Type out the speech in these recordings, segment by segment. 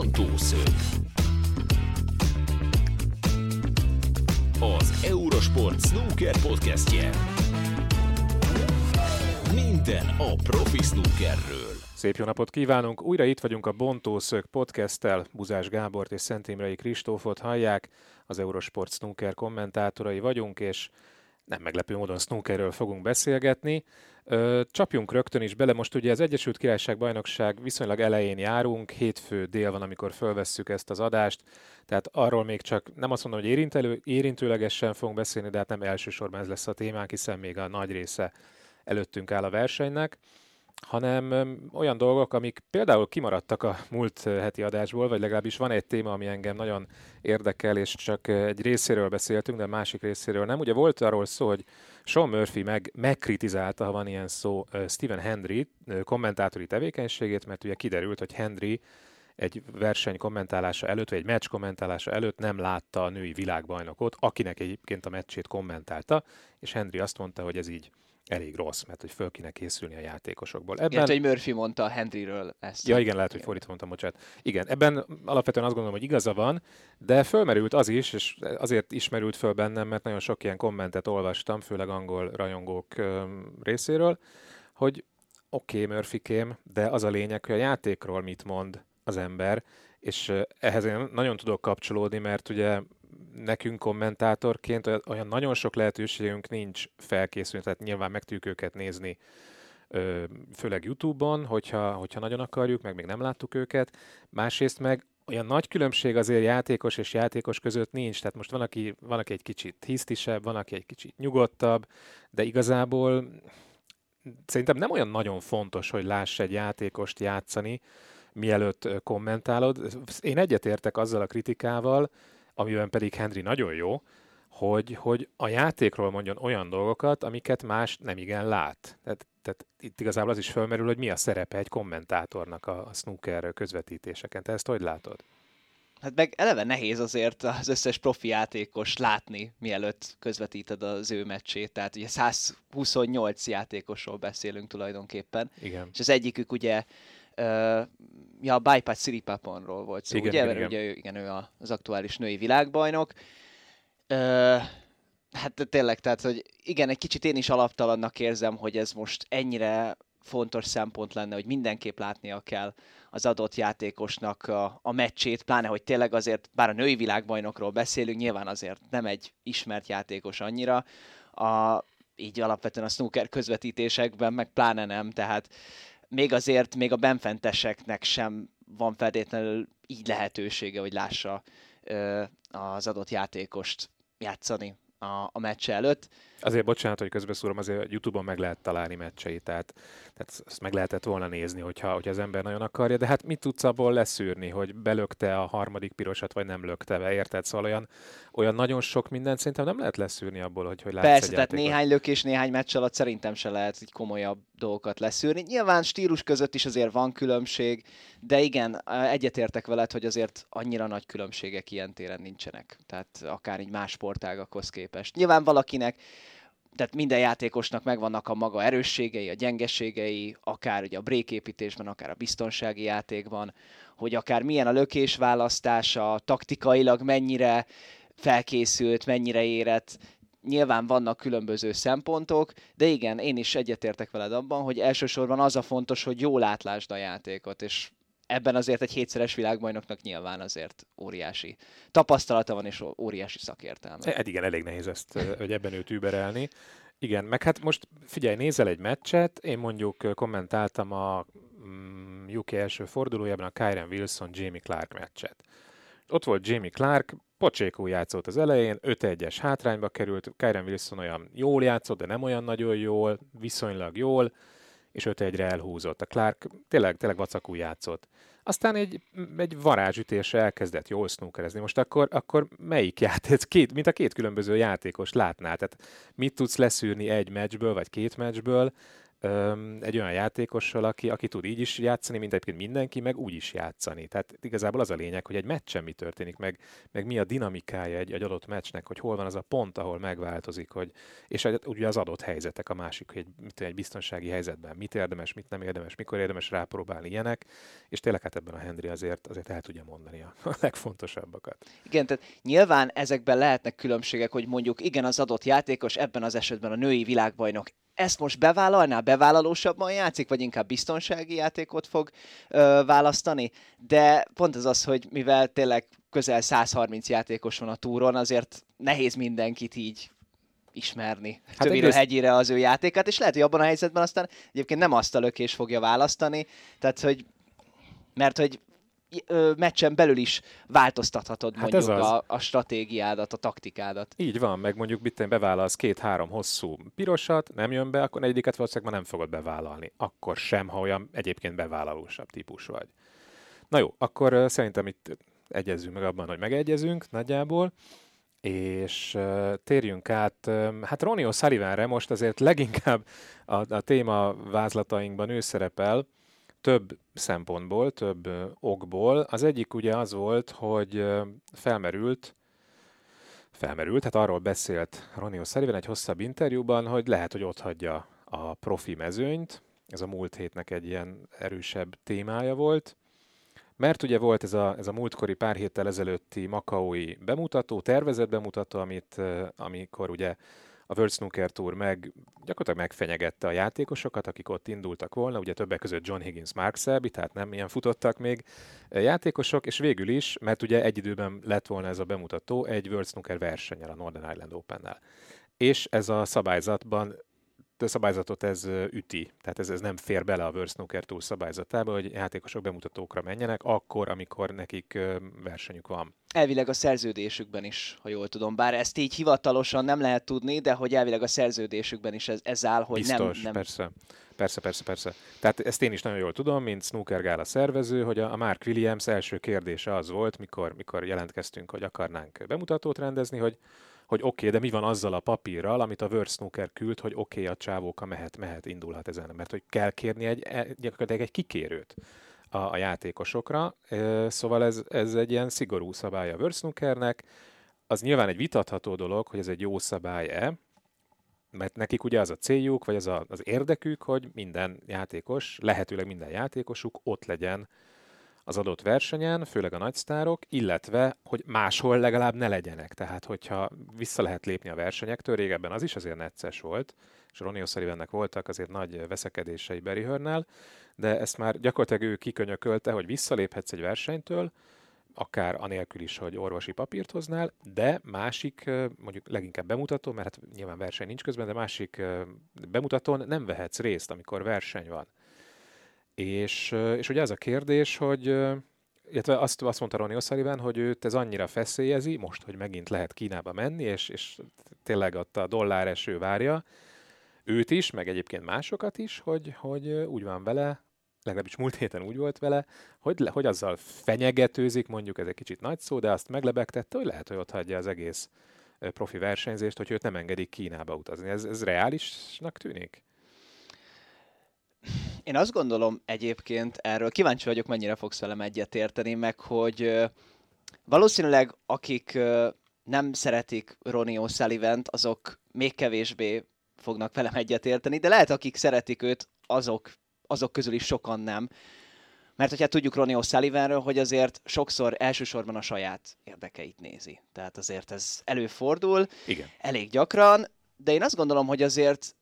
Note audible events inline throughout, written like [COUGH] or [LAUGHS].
Bontószög. Az Eurosport Snooker podcastje. Minden a profi snookerről. Szép jó napot kívánunk! Újra itt vagyunk a Bontószög podcasttel. Buzás Gábort és Szent Imrei Kristófot hallják. Az Eurosport Snooker kommentátorai vagyunk, és nem meglepő módon snookerről fogunk beszélgetni. Csapjunk rögtön is bele, most ugye az Egyesült Királyság bajnokság viszonylag elején járunk, hétfő dél van, amikor fölvesszük ezt az adást, tehát arról még csak nem azt mondom, hogy érintelő, érintőlegesen fogunk beszélni, de hát nem elsősorban ez lesz a témánk, hiszen még a nagy része előttünk áll a versenynek hanem olyan dolgok, amik például kimaradtak a múlt heti adásból, vagy legalábbis van egy téma, ami engem nagyon érdekel, és csak egy részéről beszéltünk, de a másik részéről nem. Ugye volt arról szó, hogy Sean Murphy meg, megkritizálta, ha van ilyen szó, Stephen Hendry kommentátori tevékenységét, mert ugye kiderült, hogy Hendry egy verseny kommentálása előtt, vagy egy meccs kommentálása előtt nem látta a női világbajnokot, akinek egyébként a meccsét kommentálta, és Hendry azt mondta, hogy ez így elég rossz, mert hogy föl kéne készülni a játékosokból. Ebben... Igen, hogy Murphy mondta a Henryről ezt. Ja, igen, lehet, hogy fordítva mondtam, bocsánat. Igen, ebben alapvetően azt gondolom, hogy igaza van, de fölmerült az is, és azért ismerült föl bennem, mert nagyon sok ilyen kommentet olvastam, főleg angol rajongók részéről, hogy oké, okay, Murphykém, de az a lényeg, hogy a játékról mit mond az ember, és ehhez én nagyon tudok kapcsolódni, mert ugye nekünk kommentátorként olyan nagyon sok lehetőségünk nincs felkészülni, tehát nyilván meg tudjuk őket nézni, főleg YouTube-on, hogyha, hogyha nagyon akarjuk, meg még nem láttuk őket. Másrészt meg olyan nagy különbség azért játékos és játékos között nincs, tehát most van, aki, van, aki egy kicsit hisztisebb, van, aki egy kicsit nyugodtabb, de igazából szerintem nem olyan nagyon fontos, hogy láss egy játékost játszani, mielőtt kommentálod. Én egyetértek azzal a kritikával, amiben pedig Henry nagyon jó, hogy, hogy a játékról mondjon olyan dolgokat, amiket más nem igen lát. Tehát, tehát itt igazából az is felmerül, hogy mi a szerepe egy kommentátornak a, a snooker közvetítéseken. Te ezt hogy látod? Hát meg eleve nehéz azért az összes profi játékos látni, mielőtt közvetíted az ő meccsét. Tehát ugye 128 játékosról beszélünk tulajdonképpen. Igen. És az egyikük ugye uh, ja, Bajpat Siripaponról volt szó, igen, ugye? Igen, ugye igen, ő az aktuális női világbajnok. Uh, hát tényleg, tehát, hogy igen, egy kicsit én is alaptalannak érzem, hogy ez most ennyire fontos szempont lenne, hogy mindenképp látnia kell az adott játékosnak a, a meccsét, pláne, hogy tényleg azért, bár a női világbajnokról beszélünk, nyilván azért nem egy ismert játékos annyira, a, így alapvetően a snooker közvetítésekben meg pláne nem, tehát még azért, még a benfenteseknek sem van feltétlenül így lehetősége, hogy lássa az adott játékost játszani a, a meccs előtt. Azért bocsánat, hogy közbeszúrom, azért YouTube-on meg lehet találni meccseit, tehát, tehát ezt meg lehetett volna nézni, hogyha, hogyha az ember nagyon akarja, de hát mit tudsz abból leszűrni, hogy belökte a harmadik pirosat, vagy nem lökte be, érted? Szóval olyan, olyan nagyon sok mindent szerintem nem lehet leszűrni abból, hogy, hogy látsz Persze, tehát néhány lökés, néhány meccs alatt szerintem se lehet egy komolyabb dolgokat leszűrni. Nyilván stílus között is azért van különbség, de igen, egyetértek veled, hogy azért annyira nagy különbségek ilyen téren nincsenek. Tehát akár így más sportágakhoz képest. Nyilván valakinek tehát minden játékosnak megvannak a maga erősségei, a gyengeségei, akár ugye a bréképítésben, akár a biztonsági játékban, hogy akár milyen a lökés választása, taktikailag mennyire felkészült, mennyire érett, nyilván vannak különböző szempontok, de igen, én is egyetértek veled abban, hogy elsősorban az a fontos, hogy jól átlásd a játékot, és ebben azért egy hétszeres világbajnoknak nyilván azért óriási tapasztalata van, és óriási szakértelme. Hát igen, elég nehéz ezt, hogy ebben őt überelni. Igen, meg hát most figyelj, nézel egy meccset, én mondjuk kommentáltam a mm, UK első fordulójában a Kyren Wilson Jamie Clark meccset. Ott volt Jamie Clark, pocsékú játszott az elején, 5-1-es hátrányba került, Kyren Wilson olyan jól játszott, de nem olyan nagyon jól, viszonylag jól, és 5-1-re elhúzott. A Clark tényleg, tényleg vacakú játszott. Aztán egy, egy varázsütésre elkezdett jól snookerezni. Most akkor, akkor melyik játék, két, mint a két különböző játékos látnál? Tehát mit tudsz leszűrni egy meccsből, vagy két meccsből? Öm, egy olyan játékossal, aki, aki tud így is játszani, mint egyébként mindenki, meg úgy is játszani. Tehát igazából az a lényeg, hogy egy meccsen mi történik, meg, meg mi a dinamikája egy, egy adott meccsnek, hogy hol van az a pont, ahol megváltozik, hogy, és ugye az adott helyzetek a másik, hogy egy, mit, egy biztonsági helyzetben mit érdemes, mit nem érdemes, mikor érdemes rápróbálni ilyenek, és tényleg hát ebben a Henry azért, azért el tudja mondani a, a legfontosabbakat. Igen, tehát nyilván ezekben lehetnek különbségek, hogy mondjuk igen, az adott játékos ebben az esetben a női világbajnok ezt most bevállalná, bevállalósabban játszik, vagy inkább biztonsági játékot fog ö, választani, de pont ez az, hogy mivel tényleg közel 130 játékos van a túron, azért nehéz mindenkit így ismerni. Hát Többire egész... hegyire az ő játékát, és lehet, hogy abban a helyzetben aztán egyébként nem azt a lökés fogja választani, tehát hogy mert hogy meccsen belül is változtathatod hát mondjuk a, a stratégiádat, a taktikádat. Így van, meg mondjuk mit bevállalsz két-három hosszú pirosat, nem jön be, akkor egyiket valószínűleg már nem fogod bevállalni. Akkor sem, ha olyan egyébként bevállalósabb típus vagy. Na jó, akkor uh, szerintem itt egyezzünk meg abban, hogy megegyezünk nagyjából, és uh, térjünk át, uh, hát Ronnie O'Sullivanre most azért leginkább a, a téma vázlatainkban ő szerepel, több szempontból, több okból. Az egyik ugye az volt, hogy felmerült, felmerült, hát arról beszélt Ronnie O'Sullivan egy hosszabb interjúban, hogy lehet, hogy ott hagyja a profi mezőnyt. Ez a múlt hétnek egy ilyen erősebb témája volt. Mert ugye volt ez a, ez a múltkori pár héttel ezelőtti makaói bemutató, tervezett bemutató, amit, amikor ugye a World Snooker Tour meg gyakorlatilag megfenyegette a játékosokat, akik ott indultak volna, ugye többek között John Higgins, Mark Selby, tehát nem ilyen futottak még játékosok, és végül is, mert ugye egy időben lett volna ez a bemutató egy World Snooker versenyel a Northern Ireland Open-nel. És ez a szabályzatban szabályzatot ez üti, tehát ez, ez nem fér bele a World Snooker Tour szabályzatába, hogy játékosok bemutatókra menjenek, akkor, amikor nekik versenyük van. Elvileg a szerződésükben is, ha jól tudom, bár ezt így hivatalosan nem lehet tudni, de hogy elvileg a szerződésükben is ez, ez áll, hogy Biztos, nem, nem... persze. Persze, persze, persze. Tehát ezt én is nagyon jól tudom, mint Snooker Gála szervező, hogy a Mark Williams első kérdése az volt, mikor, mikor jelentkeztünk, hogy akarnánk bemutatót rendezni, hogy hogy oké, okay, de mi van azzal a papírral, amit a World Snooker küld, hogy oké, okay, a csávóka mehet, mehet, indulhat ezen, mert hogy kell kérni egy, e, gyakorlatilag egy kikérőt a, a játékosokra, szóval ez, ez egy ilyen szigorú szabály a World Snookernek, az nyilván egy vitatható dolog, hogy ez egy jó szabály-e, mert nekik ugye az a céljuk, vagy az a, az érdekük, hogy minden játékos, lehetőleg minden játékosuk ott legyen az adott versenyen, főleg a nagysztárok, illetve, hogy máshol legalább ne legyenek. Tehát, hogyha vissza lehet lépni a versenyektől, régebben az is azért necces volt, és Ronnie O'Sullivannek voltak azért nagy veszekedései Barry Hörnel, de ezt már gyakorlatilag ő kikönyökölte, hogy visszaléphetsz egy versenytől, akár anélkül is, hogy orvosi papírt hoznál, de másik, mondjuk leginkább bemutató, mert hát nyilván verseny nincs közben, de másik bemutatón nem vehetsz részt, amikor verseny van. És, és ugye az a kérdés, hogy illetve azt, azt mondta Ronnie O'Sullivan, hogy őt ez annyira feszélyezi, most, hogy megint lehet Kínába menni, és, és tényleg ott a dollár eső várja, őt is, meg egyébként másokat is, hogy, hogy úgy van vele, legalábbis múlt héten úgy volt vele, hogy, hogy azzal fenyegetőzik, mondjuk ez egy kicsit nagy szó, de azt meglebegtette, hogy lehet, hogy ott hagyja az egész profi versenyzést, hogy őt nem engedik Kínába utazni. Ez, ez reálisnak tűnik? Én azt gondolom egyébként erről, kíváncsi vagyok, mennyire fogsz velem egyetérteni, meg hogy valószínűleg akik nem szeretik Ronnie osullivan azok még kevésbé fognak velem egyetérteni, de lehet, akik szeretik őt, azok, azok közül is sokan nem. Mert hogyha tudjuk Ronnie O'Sullivanről, hogy azért sokszor elsősorban a saját érdekeit nézi. Tehát azért ez előfordul, Igen. elég gyakran, de én azt gondolom, hogy azért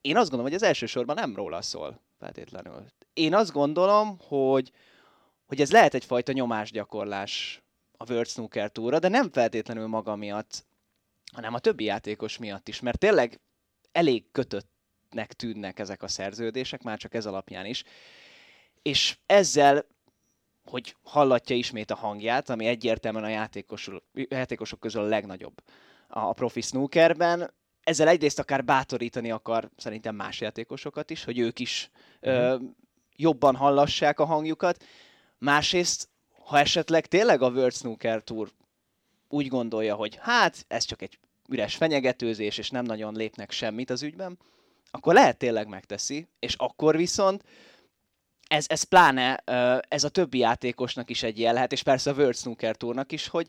én azt gondolom, hogy ez elsősorban nem róla szól feltétlenül. Én azt gondolom, hogy, hogy ez lehet egyfajta nyomásgyakorlás a World Snooker túra, de nem feltétlenül maga miatt, hanem a többi játékos miatt is, mert tényleg elég kötöttnek tűnnek ezek a szerződések, már csak ez alapján is. És ezzel, hogy hallatja ismét a hangját, ami egyértelműen a játékosok, játékosok közül a legnagyobb a profi snookerben, ezzel egyrészt akár bátorítani akar szerintem más játékosokat is, hogy ők is uh-huh. ö, jobban hallassák a hangjukat. Másrészt, ha esetleg tényleg a World Snooker Tour úgy gondolja, hogy hát ez csak egy üres fenyegetőzés, és nem nagyon lépnek semmit az ügyben, akkor lehet tényleg megteszi, és akkor viszont ez, ez pláne ez a többi játékosnak is egy jel lehet, és persze a World Snooker Tournak is, hogy,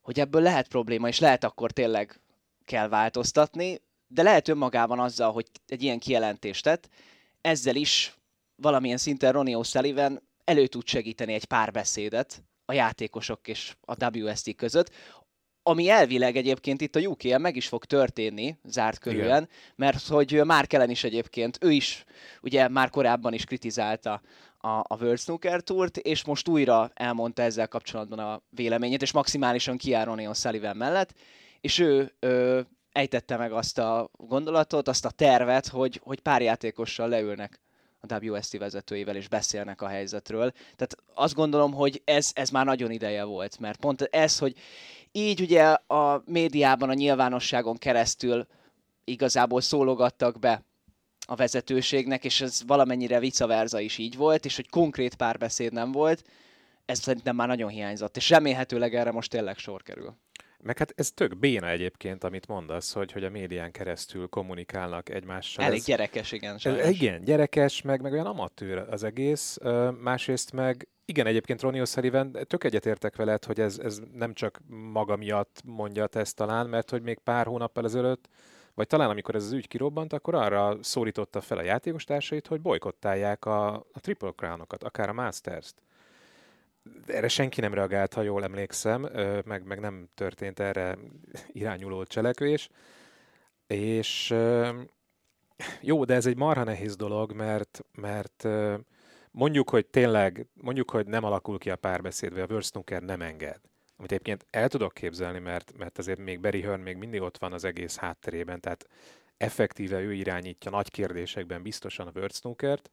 hogy ebből lehet probléma, és lehet akkor tényleg kell változtatni, de lehet önmagában azzal, hogy egy ilyen kijelentést tett, ezzel is valamilyen szinten Ronnie O'Sullivan elő tud segíteni egy párbeszédet a játékosok és a WST között, ami elvileg egyébként itt a uk meg is fog történni, zárt körülön, Igen. mert hogy már Kellen is egyébként, ő is ugye már korábban is kritizálta a, a World Snooker Tourt, és most újra elmondta ezzel kapcsolatban a véleményét, és maximálisan kiáll Ronnie O'Sullivan mellett, és ő ö, ejtette meg azt a gondolatot, azt a tervet, hogy, hogy pár játékossal leülnek a WST vezetőivel, és beszélnek a helyzetről. Tehát azt gondolom, hogy ez, ez már nagyon ideje volt, mert pont ez, hogy így ugye a médiában, a nyilvánosságon keresztül igazából szólogattak be a vezetőségnek, és ez valamennyire vice versa is így volt, és hogy konkrét párbeszéd nem volt, ez szerintem már nagyon hiányzott, és remélhetőleg erre most tényleg sor kerül. Meg hát ez tök béna egyébként, amit mondasz, hogy, hogy a médián keresztül kommunikálnak egymással. Elég ez, gyerekes, igen. Ez, igen, gyerekes, meg, meg olyan amatőr az egész. Másrészt meg igen, egyébként Ronnie O'Sullivan, tök egyetértek veled, hogy ez, ez nem csak maga miatt mondja ezt talán, mert hogy még pár hónappal ezelőtt, vagy talán amikor ez az ügy kirobbant, akkor arra szólította fel a játékostársait, hogy bolykottálják a, a Triple Crown-okat, akár a Masters-t erre senki nem reagált, ha jól emlékszem, meg, meg nem történt erre irányuló cselekvés. És jó, de ez egy marha nehéz dolog, mert, mert mondjuk, hogy tényleg, mondjuk, hogy nem alakul ki a párbeszéd, vagy a World Snooker nem enged. Amit egyébként el tudok képzelni, mert, mert azért még Barry Hearn még mindig ott van az egész hátterében, tehát effektíve ő irányítja nagy kérdésekben biztosan a World Snookert,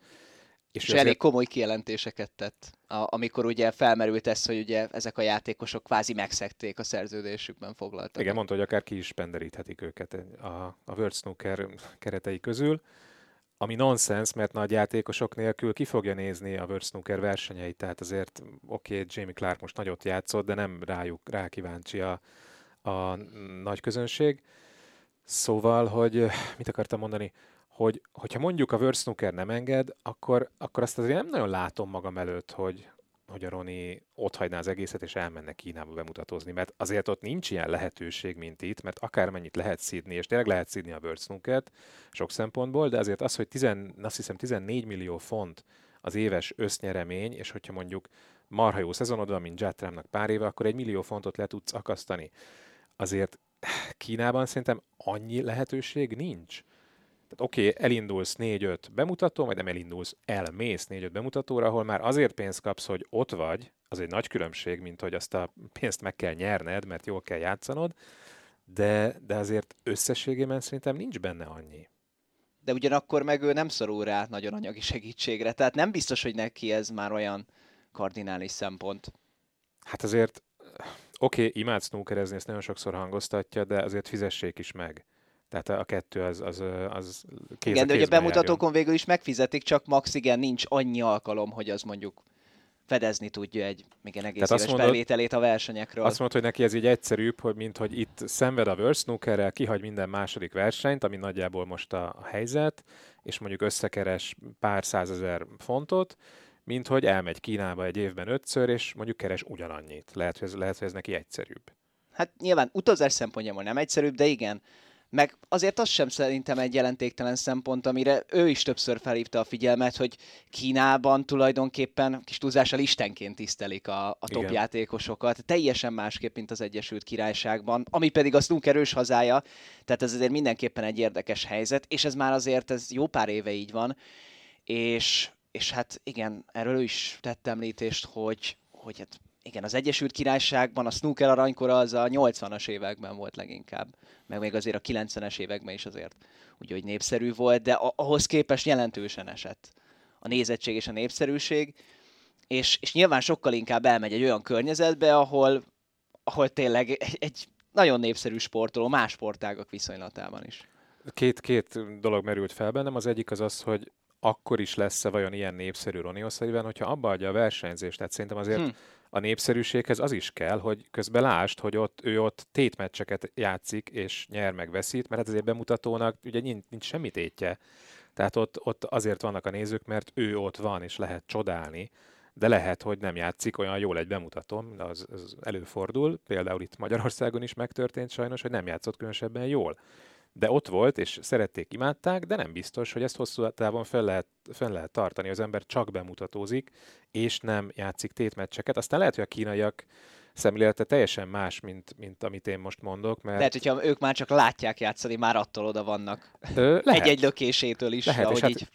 és, és elég komoly kijelentéseket tett, amikor ugye felmerült ez, hogy ugye ezek a játékosok kvázi megszekték a szerződésükben foglaltak. Igen, mondta, hogy akár ki is penderíthetik őket a, a World Snooker keretei közül, ami nonsens, mert nagy játékosok nélkül ki fogja nézni a World Snooker versenyeit, tehát azért oké, okay, Jamie Clark most nagyot játszott, de nem rájuk, rá kíváncsi a, a nagy közönség. Szóval, hogy mit akartam mondani, hogy hogyha mondjuk a World Snooker nem enged, akkor, akkor azt azért nem nagyon látom magam előtt, hogy, hogy a Roni ott hagyná az egészet, és elmenne Kínába bemutatózni, mert azért ott nincs ilyen lehetőség, mint itt, mert akármennyit lehet szídni, és tényleg lehet szídni a World Snookert sok szempontból, de azért az, hogy 10, azt hiszem 14 millió font az éves össznyeremény, és hogyha mondjuk marha jó szezonod van, mint Jatramnak pár éve, akkor egy millió fontot le tudsz akasztani. Azért Kínában szerintem annyi lehetőség nincs. Tehát oké, okay, elindulsz 4-5 bemutató, vagy nem elindulsz, elmész 4-5 bemutatóra, ahol már azért pénzt kapsz, hogy ott vagy, az egy nagy különbség, mint hogy azt a pénzt meg kell nyerned, mert jól kell játszanod, de, de azért összességében szerintem nincs benne annyi. De ugyanakkor meg ő nem szorul rá nagyon anyagi segítségre, tehát nem biztos, hogy neki ez már olyan kardinális szempont. Hát azért, oké, okay, imád snookerezni, ezt nagyon sokszor hangoztatja, de azért fizessék is meg. Tehát a kettő az, az, az kéz Igen, de ugye bemutatókon végül is megfizetik, csak max igen, nincs annyi alkalom, hogy az mondjuk fedezni tudja egy igen, egész Tehát éves mondod, bevételét a versenyekről. Azt mondod, hogy neki ez így egyszerűbb, hogy mint hogy itt szenved a World Snookerrel, kihagy minden második versenyt, ami nagyjából most a, a helyzet, és mondjuk összekeres pár százezer fontot, mint hogy elmegy Kínába egy évben ötször, és mondjuk keres ugyanannyit. Lehet, hogy ez, lehet, hogy ez neki egyszerűbb. Hát nyilván utazás szempontjából nem egyszerűbb, de igen, meg azért az sem szerintem egy jelentéktelen szempont, amire ő is többször felhívta a figyelmet, hogy Kínában tulajdonképpen kis túlzással istenként tisztelik a, a top Igen. játékosokat, teljesen másképp, mint az Egyesült Királyságban, ami pedig a snooker erős hazája, tehát ez azért mindenképpen egy érdekes helyzet, és ez már azért ez jó pár éve így van, és, és hát igen, erről ő is tett említést, hogy, hogy hát igen, az Egyesült Királyságban a snooker aranykora az a 80-as években volt leginkább, meg még azért a 90-es években is azért úgy, népszerű volt, de ahhoz képest jelentősen esett a nézettség és a népszerűség, és, és nyilván sokkal inkább elmegy egy olyan környezetbe, ahol, ahol tényleg egy, egy nagyon népszerű sportoló más sportágak viszonylatában is. Két, két dolog merült fel bennem. Az egyik az az, hogy akkor is lesz-e vajon ilyen népszerű Ronnie O'Sullivan, hogyha abba adja a versenyzést. Tehát szerintem azért hm a népszerűséghez az is kell, hogy közben lásd, hogy ott ő ott tétmeccseket játszik és nyer meg veszít, mert hát azért bemutatónak ugye nincs, nincs semmi tétje. Tehát ott, ott azért vannak a nézők, mert ő ott van, és lehet csodálni, de lehet, hogy nem játszik olyan jól egy bemutatóm, az, az előfordul, például itt Magyarországon is megtörtént sajnos, hogy nem játszott különösebben jól de ott volt, és szerették, imádták, de nem biztos, hogy ezt hosszú távon fel lehet, fel lehet tartani. Az ember csak bemutatózik, és nem játszik tétmeccseket. Aztán lehet, hogy a kínaiak szemlélete teljesen más, mint, mint amit én most mondok. Mert... Lehet, hogyha ők már csak látják játszani, már attól oda vannak. Ö, lehet. Egy-egy lökésétől is, lehet, ahogy hát... így,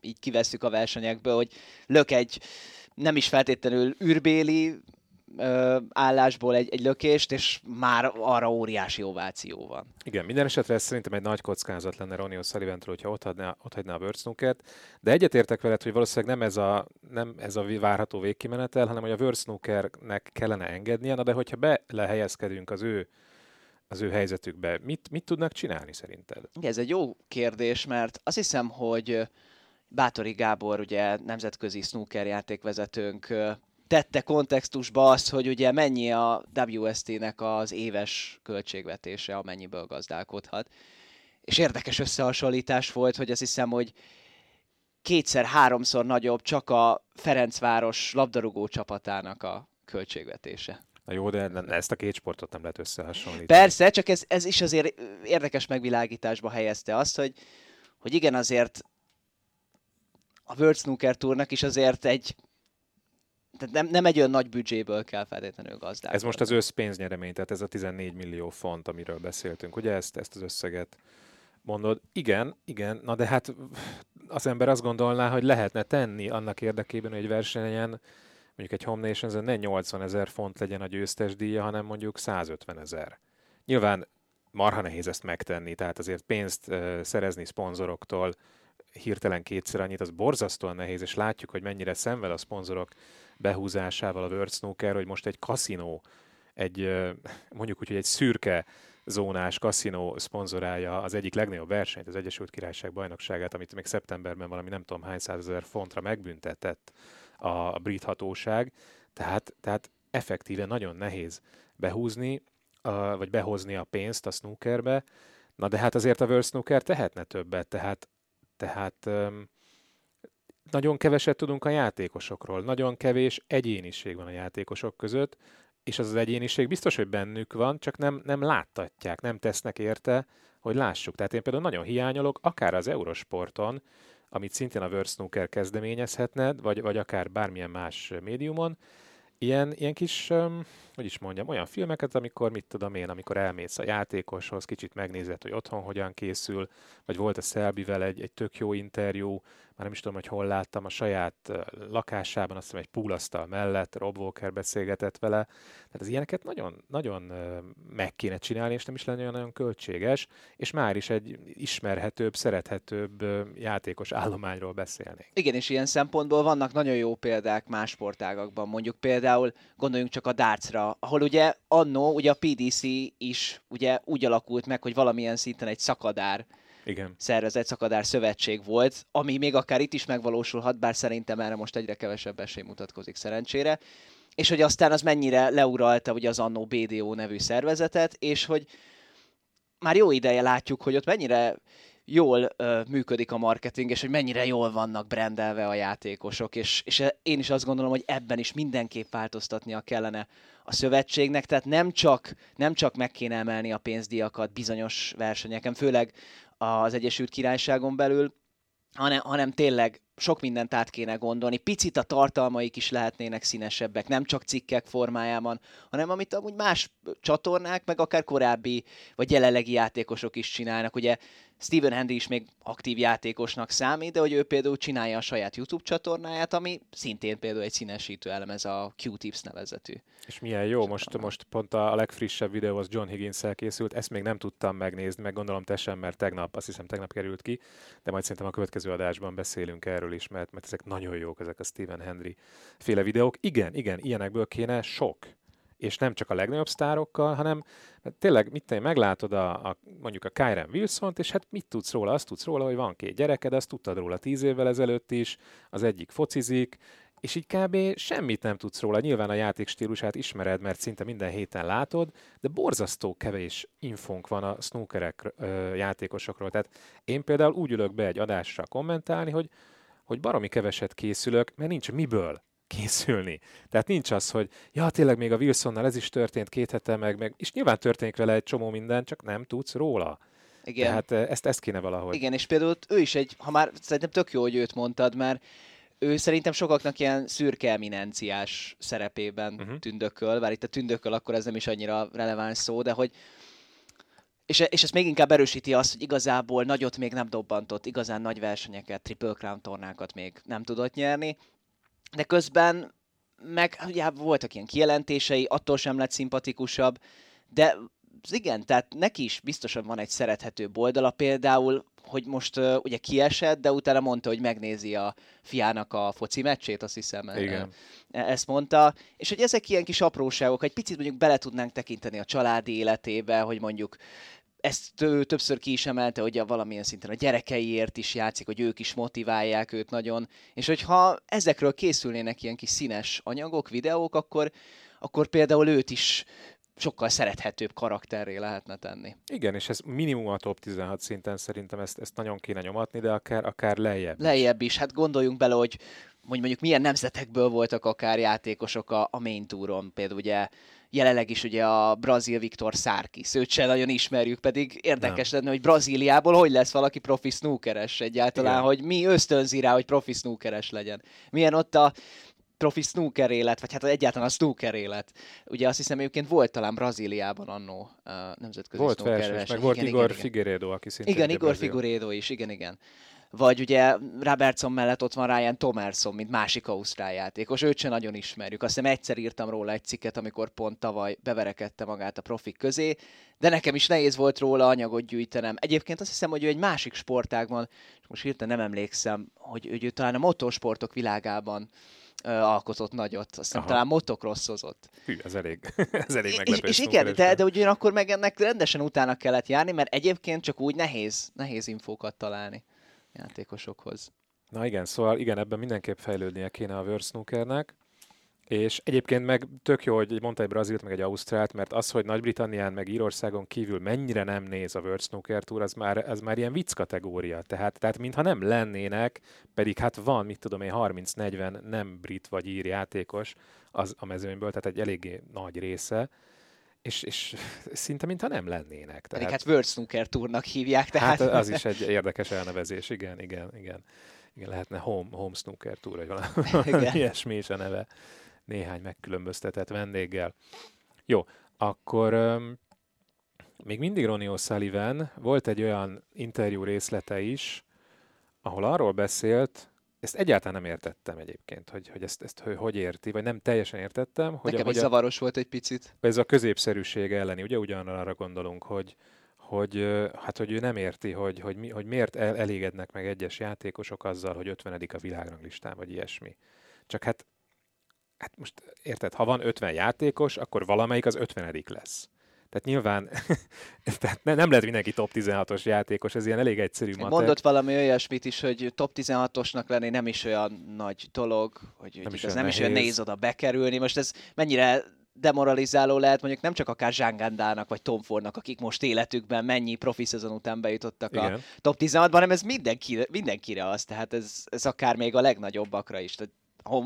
így kivesszük a versenyekből, hogy lök egy nem is feltétlenül űrbéli ö, állásból egy, egy lökést, és már arra óriási ováció van. Igen, minden esetre ez szerintem egy nagy kockázat lenne Ronnie osullivan hogyha ott hagyná, ott hagyná a Wörtsnookert, de egyetértek veled, hogy valószínűleg nem ez a, nem ez a várható végkimenetel, hanem hogy a Wörtsnookernek kellene engednie, na de hogyha belehelyezkedünk az ő az ő helyzetükbe, mit, mit tudnak csinálni szerinted? Igen, ez egy jó kérdés, mert azt hiszem, hogy Bátori Gábor, ugye nemzetközi snooker játékvezetőnk tette kontextusba azt, hogy ugye mennyi a WST-nek az éves költségvetése, amennyiből gazdálkodhat. És érdekes összehasonlítás volt, hogy azt hiszem, hogy kétszer-háromszor nagyobb csak a Ferencváros labdarúgó csapatának a költségvetése. Na jó, de ezt a két sportot nem lehet összehasonlítani. Persze, csak ez, ez is azért érdekes megvilágításba helyezte azt, hogy, hogy igen, azért a World Snooker Tournak is azért egy tehát nem, nem egy olyan nagy büdzséből kell feltétlenül gazdálkodni. Ez most az összpénznyeremény, tehát ez a 14 millió font, amiről beszéltünk, ugye ezt, ezt az összeget mondod. Igen, igen, na de hát az ember azt gondolná, hogy lehetne tenni annak érdekében, hogy egy versenyen mondjuk egy Home Nations ne 80 ezer font legyen a győztes díja, hanem mondjuk 150 ezer. Nyilván marha nehéz ezt megtenni, tehát azért pénzt uh, szerezni szponzoroktól hirtelen kétszer annyit, az borzasztóan nehéz, és látjuk, hogy mennyire szenved a szponzorok behúzásával a World Snooker, hogy most egy kaszinó, egy mondjuk úgy, hogy egy szürke zónás kaszinó szponzorálja az egyik legnagyobb versenyt, az Egyesült Királyság bajnokságát, amit még szeptemberben valami nem tudom hány százezer fontra megbüntetett a brit hatóság. Tehát, tehát effektíve nagyon nehéz behúzni, vagy behozni a pénzt a snookerbe. Na de hát azért a World Snooker tehetne többet, tehát, tehát nagyon keveset tudunk a játékosokról, nagyon kevés egyéniség van a játékosok között, és az az egyéniség biztos, hogy bennük van, csak nem, nem láttatják, nem tesznek érte, hogy lássuk. Tehát én például nagyon hiányolok, akár az Eurosporton, amit szintén a World Snooker kezdeményezhetne, vagy, vagy akár bármilyen más médiumon, ilyen, ilyen kis, hogy is mondjam, olyan filmeket, amikor, mit tudom én, amikor elmész a játékoshoz, kicsit megnézed, hogy otthon hogyan készül, vagy volt a Szelbivel egy, egy tök jó interjú, már nem is tudom, hogy hol láttam, a saját lakásában, azt hiszem egy púlasztal mellett, Rob Walker beszélgetett vele. Tehát az ilyeneket nagyon, nagyon meg kéne csinálni, és nem is lenne olyan nagyon költséges, és már is egy ismerhetőbb, szerethetőbb játékos állományról beszélni. Igen, és ilyen szempontból vannak nagyon jó példák más sportágakban. Mondjuk például gondoljunk csak a dartsra, ahol ugye annó, ugye a PDC is ugye úgy alakult meg, hogy valamilyen szinten egy szakadár igen. szervezet, szakadár szövetség volt, ami még akár itt is megvalósulhat, bár szerintem erre most egyre kevesebb esély mutatkozik szerencsére. És hogy aztán az mennyire leuralta ugye az Annó BDO nevű szervezetet, és hogy már jó ideje látjuk, hogy ott mennyire jól ö, működik a marketing, és hogy mennyire jól vannak brendelve a játékosok, és, és én is azt gondolom, hogy ebben is mindenképp változtatnia kellene a szövetségnek, tehát nem csak, nem csak meg kéne emelni a pénzdíjakat bizonyos versenyeken, főleg az Egyesült Királyságon belül, hanem, hanem tényleg sok mindent át kéne gondolni. Picit a tartalmaik is lehetnének színesebbek, nem csak cikkek formájában, hanem amit amúgy más csatornák, meg akár korábbi vagy jelenlegi játékosok is csinálnak. Ugye Steven Henry is még aktív játékosnak számít, de hogy ő például csinálja a saját YouTube csatornáját, ami szintén például egy színesítő elem, ez a Q-Tips nevezetű. És milyen jó, most, most pont a legfrissebb videó az John higgins készült, ezt még nem tudtam megnézni, meg gondolom te sem, mert tegnap, azt hiszem tegnap került ki, de majd szerintem a következő adásban beszélünk erről is, mert, mert ezek nagyon jók, ezek a Steven Henry féle videók. Igen, igen, ilyenekből kéne sok és nem csak a legnagyobb sztárokkal, hanem hát tényleg, mit te meglátod a, a, mondjuk a Kyren wilson és hát mit tudsz róla? Azt tudsz róla, hogy van két gyereked, azt tudtad róla tíz évvel ezelőtt is, az egyik focizik, és így kb. semmit nem tudsz róla. Nyilván a játék stílusát ismered, mert szinte minden héten látod, de borzasztó kevés infónk van a snookerek ö, játékosokról. Tehát én például úgy ülök be egy adásra kommentálni, hogy, hogy baromi keveset készülök, mert nincs miből készülni. Tehát nincs az, hogy ja, tényleg még a Wilsonnal ez is történt két hete meg, meg és nyilván történik vele egy csomó minden, csak nem tudsz róla. Igen. Tehát ezt, ezt kéne valahogy. Igen, és például ő is egy, ha már szerintem tök jó, hogy őt mondtad, mert ő szerintem sokaknak ilyen szürke eminenciás szerepében uh-huh. tündököl, bár itt a tündököl akkor ez nem is annyira releváns szó, de hogy és, és ez még inkább erősíti azt, hogy igazából nagyot még nem dobbantott, igazán nagy versenyeket, Triple Crown tornákat még nem tudott nyerni, de közben meg ugye voltak ilyen kijelentései, attól sem lett szimpatikusabb, de igen, tehát neki is biztosan van egy szerethető oldala, például, hogy most uh, ugye kiesett, de utána mondta, hogy megnézi a fiának a foci meccsét, azt hiszem. Igen. Ezt mondta, és hogy ezek ilyen kis apróságok, egy picit mondjuk bele tudnánk tekinteni a családi életébe, hogy mondjuk ezt többször ki is emelte, hogy a valamilyen szinten a gyerekeiért is játszik, hogy ők is motiválják őt nagyon, és hogyha ezekről készülnének ilyen kis színes anyagok, videók, akkor, akkor például őt is sokkal szerethetőbb karakterré lehetne tenni. Igen, és ez minimum a top 16 szinten szerintem ezt, ezt nagyon kéne nyomatni, de akár, akár lejjebb. Lejjebb is. Hát gondoljunk bele, hogy mondjuk milyen nemzetekből voltak akár játékosok a, a main touron. Például ugye jelenleg is ugye a brazil Viktor Sarkis, őt se nagyon ismerjük, pedig érdekes Nem. lenne, hogy Brazíliából hogy lesz valaki profi snookeres egyáltalán, Igen. hogy mi ösztönzi rá, hogy profi snookeres legyen. Milyen ott a profi snooker élet, vagy hát egyáltalán a snooker élet. Ugye azt hiszem egyébként volt talán Brazíliában annó uh, nemzetközi volt snooker verseny. meg volt igen, Igor igen, Figueredo, aki szintén Igen, Igor Brazil. Figueredo is, igen, igen. Vagy ugye Robertson mellett ott van Ryan Thomerson, mint másik ausztrál játékos, őt sem nagyon ismerjük. Azt hiszem egyszer írtam róla egy cikket, amikor pont tavaly beverekedte magát a profik közé, de nekem is nehéz volt róla anyagot gyűjtenem. Egyébként azt hiszem, hogy ő egy másik sportágban, és most hirtelen nem emlékszem, hogy ő, ő talán a motorsportok világában ö, alkotott nagyot. Aztán Aha. talán motocrossozott. Hű, ez elég, [LAUGHS] ez elég meglepő. És, és igen, de, de ugyanakkor meg ennek rendesen utána kellett járni, mert egyébként csak úgy nehéz, nehéz infókat találni játékosokhoz. Na igen, szóval igen, ebben mindenképp fejlődnie kéne a World Snookernek. És egyébként meg tök jó, hogy mondta egy Brazilt, meg egy Ausztrált, mert az, hogy Nagy-Britannián, meg Írországon kívül mennyire nem néz a World Snooker Tour, az már, az már ilyen vicc kategória. Tehát, tehát mintha nem lennének, pedig hát van, mit tudom én, 30-40 nem brit vagy ír játékos az a mezőnyből, tehát egy eléggé nagy része és, és [LAUGHS] szinte mintha nem lennének. Tehát, Pedig hát World Snooker Tournak hívják. Tehát... Hát az is egy érdekes elnevezés, igen, igen, igen. Igen, lehetne Home, home Snooker Tour, vagy valami [LAUGHS] ilyesmi is a neve néhány megkülönböztetett vendéggel. Jó, akkor um, még mindig Ronnie O'Sullivan volt egy olyan interjú részlete is, ahol arról beszélt, ezt egyáltalán nem értettem egyébként, hogy, hogy ezt, ezt hogy, hogy érti, vagy nem teljesen értettem. Hogy Nekem a, is a, zavaros volt egy picit. Ez a középszerűség elleni, ugye ugyanarra gondolunk, hogy, hogy, hát, hogy ő nem érti, hogy, hogy, mi, hogy miért el, elégednek meg egyes játékosok azzal, hogy 50 a világranglistán, vagy ilyesmi. Csak hát, hát most érted, ha van 50 játékos, akkor valamelyik az 50 lesz. Tehát nyilván [LAUGHS] tehát nem lehet mindenki top 16-os játékos, ez ilyen elég egyszerű matek. Mondott valami olyasmit is, hogy top 16-osnak lenni nem is olyan nagy dolog, hogy nem, is, ez nem is olyan nehéz oda bekerülni. Most ez mennyire demoralizáló lehet mondjuk nem csak akár Zsángandának vagy Tom Fordnak, akik most életükben mennyi profi szezon után bejutottak Igen. a top 16-ban, hanem ez mindenki, mindenkire az, tehát ez, ez akár még a legnagyobbakra is. Tehát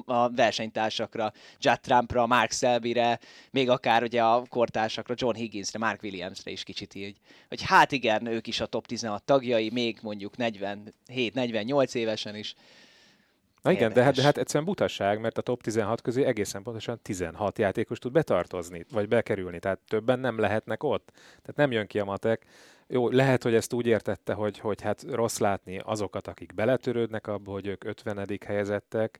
a versenytársakra, Judd Trumpra, Mark Selbyre, még akár ugye a kortársakra, John Higginsre, Mark Williamsre is kicsit így. Hogy hát igen, ők is a top 16 tagjai, még mondjuk 47-48 évesen is. Na igen, Érdekes. de hát, de hát egyszerűen butasság, mert a top 16 közé egészen pontosan 16 játékos tud betartozni, vagy bekerülni, tehát többen nem lehetnek ott. Tehát nem jön ki a matek. Jó, lehet, hogy ezt úgy értette, hogy, hogy hát rossz látni azokat, akik beletörődnek abba, hogy ők 50. helyezettek,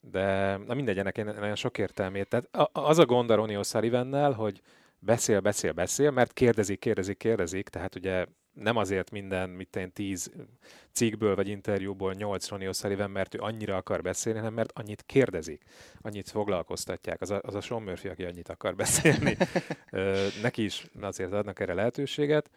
de na mindegy, ennek nagyon sok értelmét. Tehát az a gond a Ronnie O'Sullivannel, hogy beszél, beszél, beszél, mert kérdezik, kérdezik, kérdezik, tehát ugye nem azért minden, mit én tíz cikkből vagy interjúból nyolc Ronnie O'Sullivan, mert ő annyira akar beszélni, hanem mert annyit kérdezik, annyit foglalkoztatják. Az a, az a Sean Murphy, aki annyit akar [LAUGHS] beszélni. Neki is azért adnak erre lehetőséget.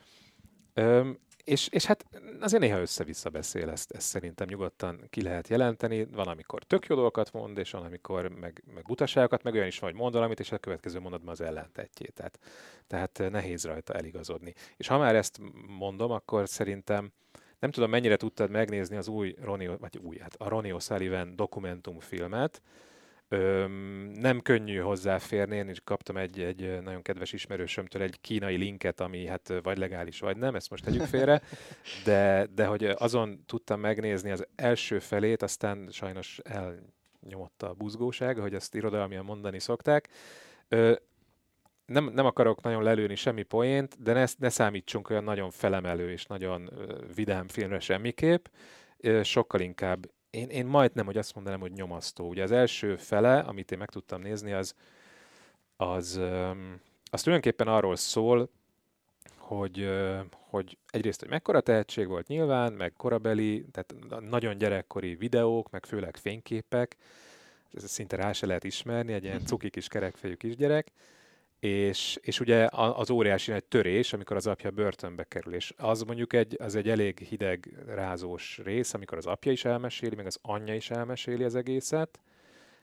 És, és hát azért néha össze-vissza beszél, ezt, ezt szerintem nyugodtan ki lehet jelenteni. Van, amikor tök jó dolgokat mond, és van, amikor meg, meg butaságokat, meg olyan is van, hogy mond valamit, és a következő mondatban az ellentetjét. Tehát, tehát nehéz rajta eligazodni. És ha már ezt mondom, akkor szerintem nem tudom, mennyire tudtad megnézni az új Ronnie, vagy új, hát a Ronnie O'Sullivan dokumentumfilmet, Öm, nem könnyű hozzáférni, én is kaptam egy, egy nagyon kedves ismerősömtől egy kínai linket, ami hát vagy legális, vagy nem, ezt most tegyük félre, de, de hogy azon tudtam megnézni az első felét, aztán sajnos elnyomotta a buzgóság, hogy ezt irodalmian mondani szokták. Ö, nem, nem akarok nagyon lelőni semmi poént, de ne, ne számítsunk olyan nagyon felemelő és nagyon vidám filmre semmiképp, sokkal inkább én, én majdnem, hogy azt mondanám, hogy nyomasztó. Ugye az első fele, amit én meg tudtam nézni, az, az, az tulajdonképpen arról szól, hogy, hogy egyrészt, hogy mekkora tehetség volt nyilván, meg korabeli, tehát nagyon gyerekkori videók, meg főleg fényképek, ez szinte rá se lehet ismerni, egy ilyen mhm. cuki kis kerekfejű kisgyerek, és, és ugye az óriási nagy törés, amikor az apja börtönbe kerül, és az mondjuk egy, az egy elég hideg, rázós rész, amikor az apja is elmeséli, meg az anyja is elmeséli az egészet,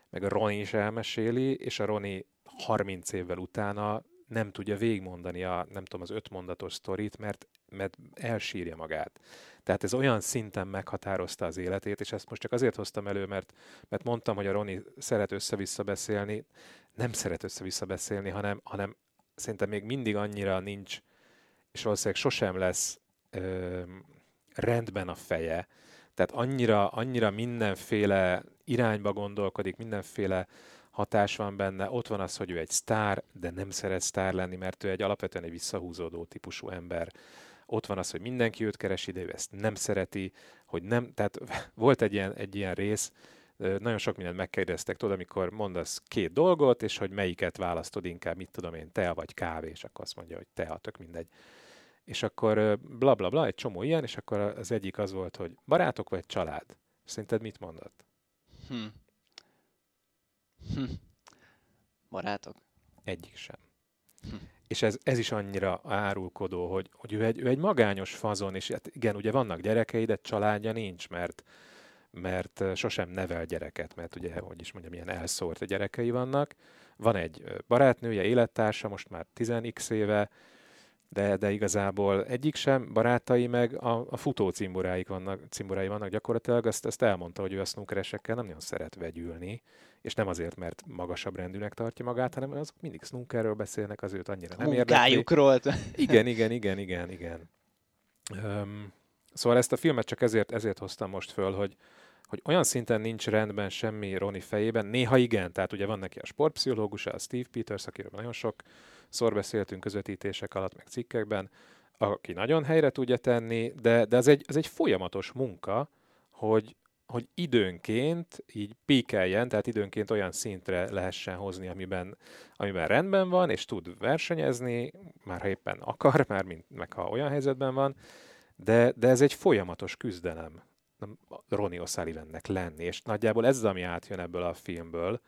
meg a Roni is elmeséli, és a Roni 30 évvel utána nem tudja végigmondani a, nem tudom, az öt mondatos sztorit, mert, mert elsírja magát. Tehát ez olyan szinten meghatározta az életét, és ezt most csak azért hoztam elő, mert, mert mondtam, hogy a Roni szeret össze-vissza beszélni, nem szeret össze-vissza beszélni, hanem, hanem szerintem még mindig annyira nincs, és valószínűleg sosem lesz ö, rendben a feje, tehát annyira, annyira mindenféle irányba gondolkodik, mindenféle hatás van benne. Ott van az, hogy ő egy sztár, de nem szeret sztár lenni, mert ő egy alapvetően egy visszahúzódó típusú ember. Ott van az, hogy mindenki őt keresi, de ő ezt nem szereti, hogy nem, tehát [LAUGHS] volt egy ilyen, egy ilyen rész, nagyon sok mindent megkérdeztek, tudod, amikor mondasz két dolgot, és hogy melyiket választod inkább, mit tudom én, tea vagy kávé, és akkor azt mondja, hogy tea, tök mindegy. És akkor bla bla bla, egy csomó ilyen, és akkor az egyik az volt, hogy barátok vagy család. Szerinted mit mondott? Hm. Hm. Barátok? Egyik sem. Hm. És ez, ez is annyira árulkodó, hogy, hogy ő, egy, ő egy magányos fazon, és hát igen, ugye vannak gyerekei, de családja nincs, mert mert sosem nevel gyereket, mert ugye, hogy is mondjam, ilyen elszórt gyerekei vannak. Van egy barátnője, élettársa, most már 10x éve, de, de igazából egyik sem, barátai meg a, a futó cimboráik vannak, cimborái vannak gyakorlatilag, azt, azt elmondta, hogy ő a snookeresekkel nem nagyon szeret vegyülni, és nem azért, mert magasabb rendűnek tartja magát, hanem azok mindig snookerről beszélnek, az őt annyira nem érdekli. [LAUGHS] Igen, igen, igen, igen, igen. Um, szóval ezt a filmet csak ezért, ezért hoztam most föl, hogy, hogy olyan szinten nincs rendben semmi Roni fejében, néha igen, tehát ugye van neki a sportpszichológusa, a Steve Peters, akiről nagyon sok szor beszéltünk közvetítések alatt, meg cikkekben, aki nagyon helyre tudja tenni, de, de ez, egy, ez egy folyamatos munka, hogy, hogy időnként így píkeljen, tehát időnként olyan szintre lehessen hozni, amiben, amiben rendben van, és tud versenyezni, már ha éppen akar, [LAUGHS] már mint, meg ha olyan helyzetben van, de, de ez egy folyamatos küzdelem. Ronnie O'Sullivannek lenni, és nagyjából ez az, ami átjön ebből a filmből,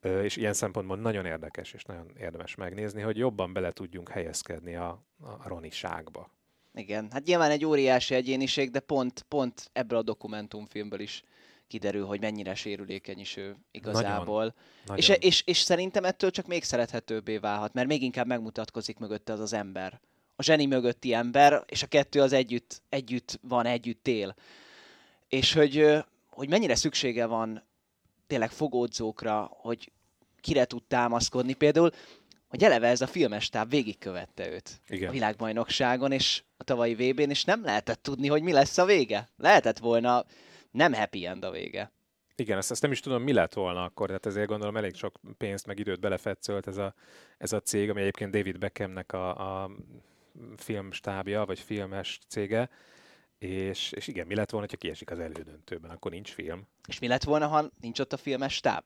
és ilyen szempontból nagyon érdekes és nagyon érdemes megnézni, hogy jobban bele tudjunk helyezkedni a, a Roniságba. Igen, hát nyilván egy óriási egyéniség, de pont, pont ebből a dokumentumfilmből is kiderül, hogy mennyire sérülékeny is ő igazából. Nagyon, nagyon. És, és, és szerintem ettől csak még szerethetőbbé válhat, mert még inkább megmutatkozik mögötte az az ember. A zseni mögötti ember, és a kettő az együtt, együtt van, együtt él és hogy, hogy mennyire szüksége van tényleg fogódzókra, hogy kire tud támaszkodni. Például, hogy eleve ez a filmes táv végigkövette őt Igen. a világbajnokságon, és a tavalyi vb n és nem lehetett tudni, hogy mi lesz a vége. Lehetett volna nem happy end a vége. Igen, ezt, ezt nem is tudom, mi lett volna akkor, tehát ezért gondolom elég sok pénzt meg időt belefetszölt ez a, ez a cég, ami egyébként David Beckhamnek a, a filmstábja, vagy filmes cége, és, és igen, mi lett volna, ha kiesik az elődöntőben, akkor nincs film. És mi lett volna, ha nincs ott a filmes stáb?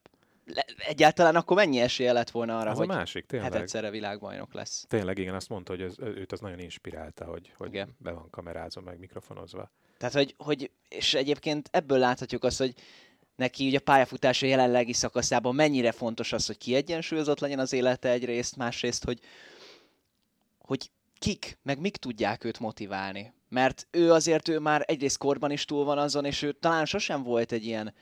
Egyáltalán akkor mennyi esélye lett volna arra, az hogy a másik, tényleg. egyszerre világbajnok lesz? Tényleg, igen, azt mondta, hogy az, őt az nagyon inspirálta, hogy, hogy igen. be van kamerázva, meg mikrofonozva. Tehát, hogy, hogy, és egyébként ebből láthatjuk azt, hogy neki ugye a pályafutása jelenlegi szakaszában mennyire fontos az, hogy kiegyensúlyozott legyen az élete egyrészt, másrészt, hogy, hogy kik, meg mik tudják őt motiválni. Mert ő azért, ő már egyrészt korban is túl van azon, és ő talán sosem volt egy ilyen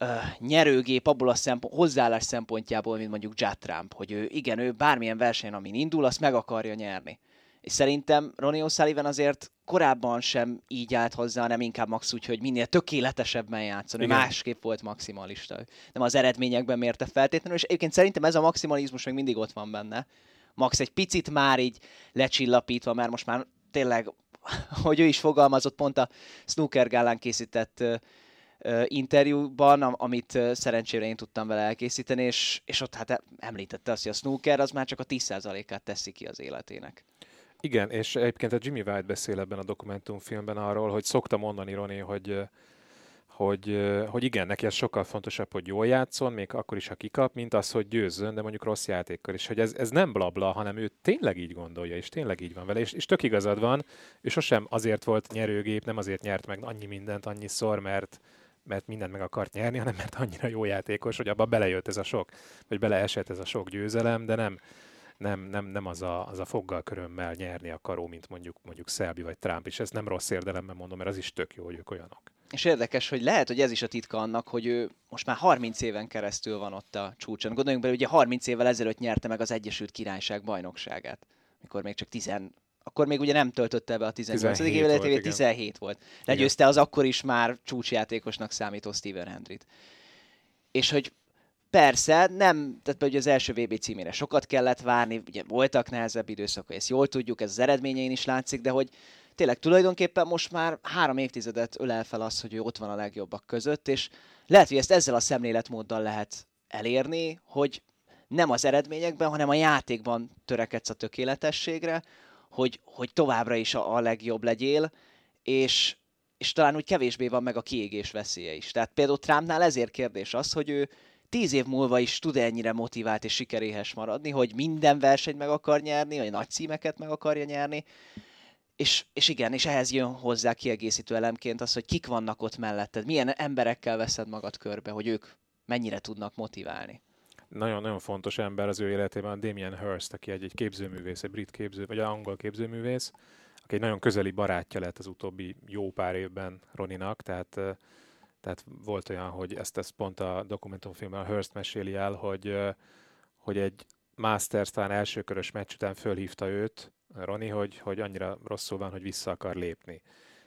uh, nyerőgép abból a szempont, hozzáállás szempontjából, mint mondjuk Judd Trump, hogy ő igen, ő bármilyen versenyen, amin indul, azt meg akarja nyerni. És szerintem Ronnie O'Sullivan azért korábban sem így állt hozzá, hanem inkább max úgy, hogy minél tökéletesebben játszon. Ő másképp volt maximalista. Nem az eredményekben mérte feltétlenül, és egyébként szerintem ez a maximalizmus még mindig ott van benne. Max egy picit már így lecsillapítva, mert most már tényleg, [LAUGHS] hogy ő is fogalmazott, pont a Snooker Gálán készített interjúban, amit szerencsére én tudtam vele elkészíteni, és, és ott hát említette azt, hogy a snooker az már csak a 10%-át teszi ki az életének. Igen, és egyébként a Jimmy White beszél ebben a dokumentumfilmben arról, hogy szokta mondani Roni, hogy hogy, hogy igen, neki ez sokkal fontosabb, hogy jól játszon, még akkor is, ha kikap, mint az, hogy győzzön, de mondjuk rossz játékkal is. Hogy ez, ez nem blabla, hanem ő tényleg így gondolja, és tényleg így van vele, és, és tök igazad van, ő sosem azért volt nyerőgép, nem azért nyert meg annyi mindent annyiszor, mert, mert mindent meg akart nyerni, hanem mert annyira jó játékos, hogy abba belejött ez a sok, vagy beleesett ez a sok győzelem, de nem, nem, nem, nem az, a, az a foggal körömmel nyerni akaró, mint mondjuk, mondjuk Szelbi vagy Trump, és ez nem rossz érdelemben mondom, mert az is tök jó, hogy ők olyanok. És érdekes, hogy lehet, hogy ez is a titka annak, hogy ő most már 30 éven keresztül van ott a csúcson. Gondoljunk bele, ugye 30 évvel ezelőtt nyerte meg az Egyesült Királyság bajnokságát, mikor még csak 10, akkor még ugye nem töltötte be a 18. évet, 17 volt. Legyőzte az akkor is már csúcsjátékosnak számító Steven Hendrit. És hogy Persze, nem, tehát ugye az első VB címére sokat kellett várni, ugye voltak nehezebb időszak, ezt jól tudjuk, ez az eredményein is látszik, de hogy tényleg tulajdonképpen most már három évtizedet ölel fel az, hogy ő ott van a legjobbak között, és lehet, hogy ezt ezzel a szemléletmóddal lehet elérni, hogy nem az eredményekben, hanem a játékban törekedsz a tökéletességre, hogy, hogy továbbra is a, a legjobb legyél, és, és talán úgy kevésbé van meg a kiégés veszélye is. Tehát például Trumpnál ezért kérdés az, hogy ő tíz év múlva is tud ennyire motivált és sikeréhes maradni, hogy minden versenyt meg akar nyerni, vagy nagy címeket meg akarja nyerni, és, és igen, és ehhez jön hozzá kiegészítő elemként az, hogy kik vannak ott melletted, milyen emberekkel veszed magad körbe, hogy ők mennyire tudnak motiválni. Nagyon-nagyon fontos ember az ő életében a Damien Hirst, aki egy, egy képzőművész, egy brit képző, vagy angol képzőművész, aki egy nagyon közeli barátja lett az utóbbi jó pár évben Roninak, tehát tehát volt olyan, hogy ezt, ezt pont a dokumentumfilmben a Hearst meséli el, hogy, hogy egy Masters talán elsőkörös meccs után fölhívta őt, Roni, hogy, hogy annyira rosszul van, hogy vissza akar lépni.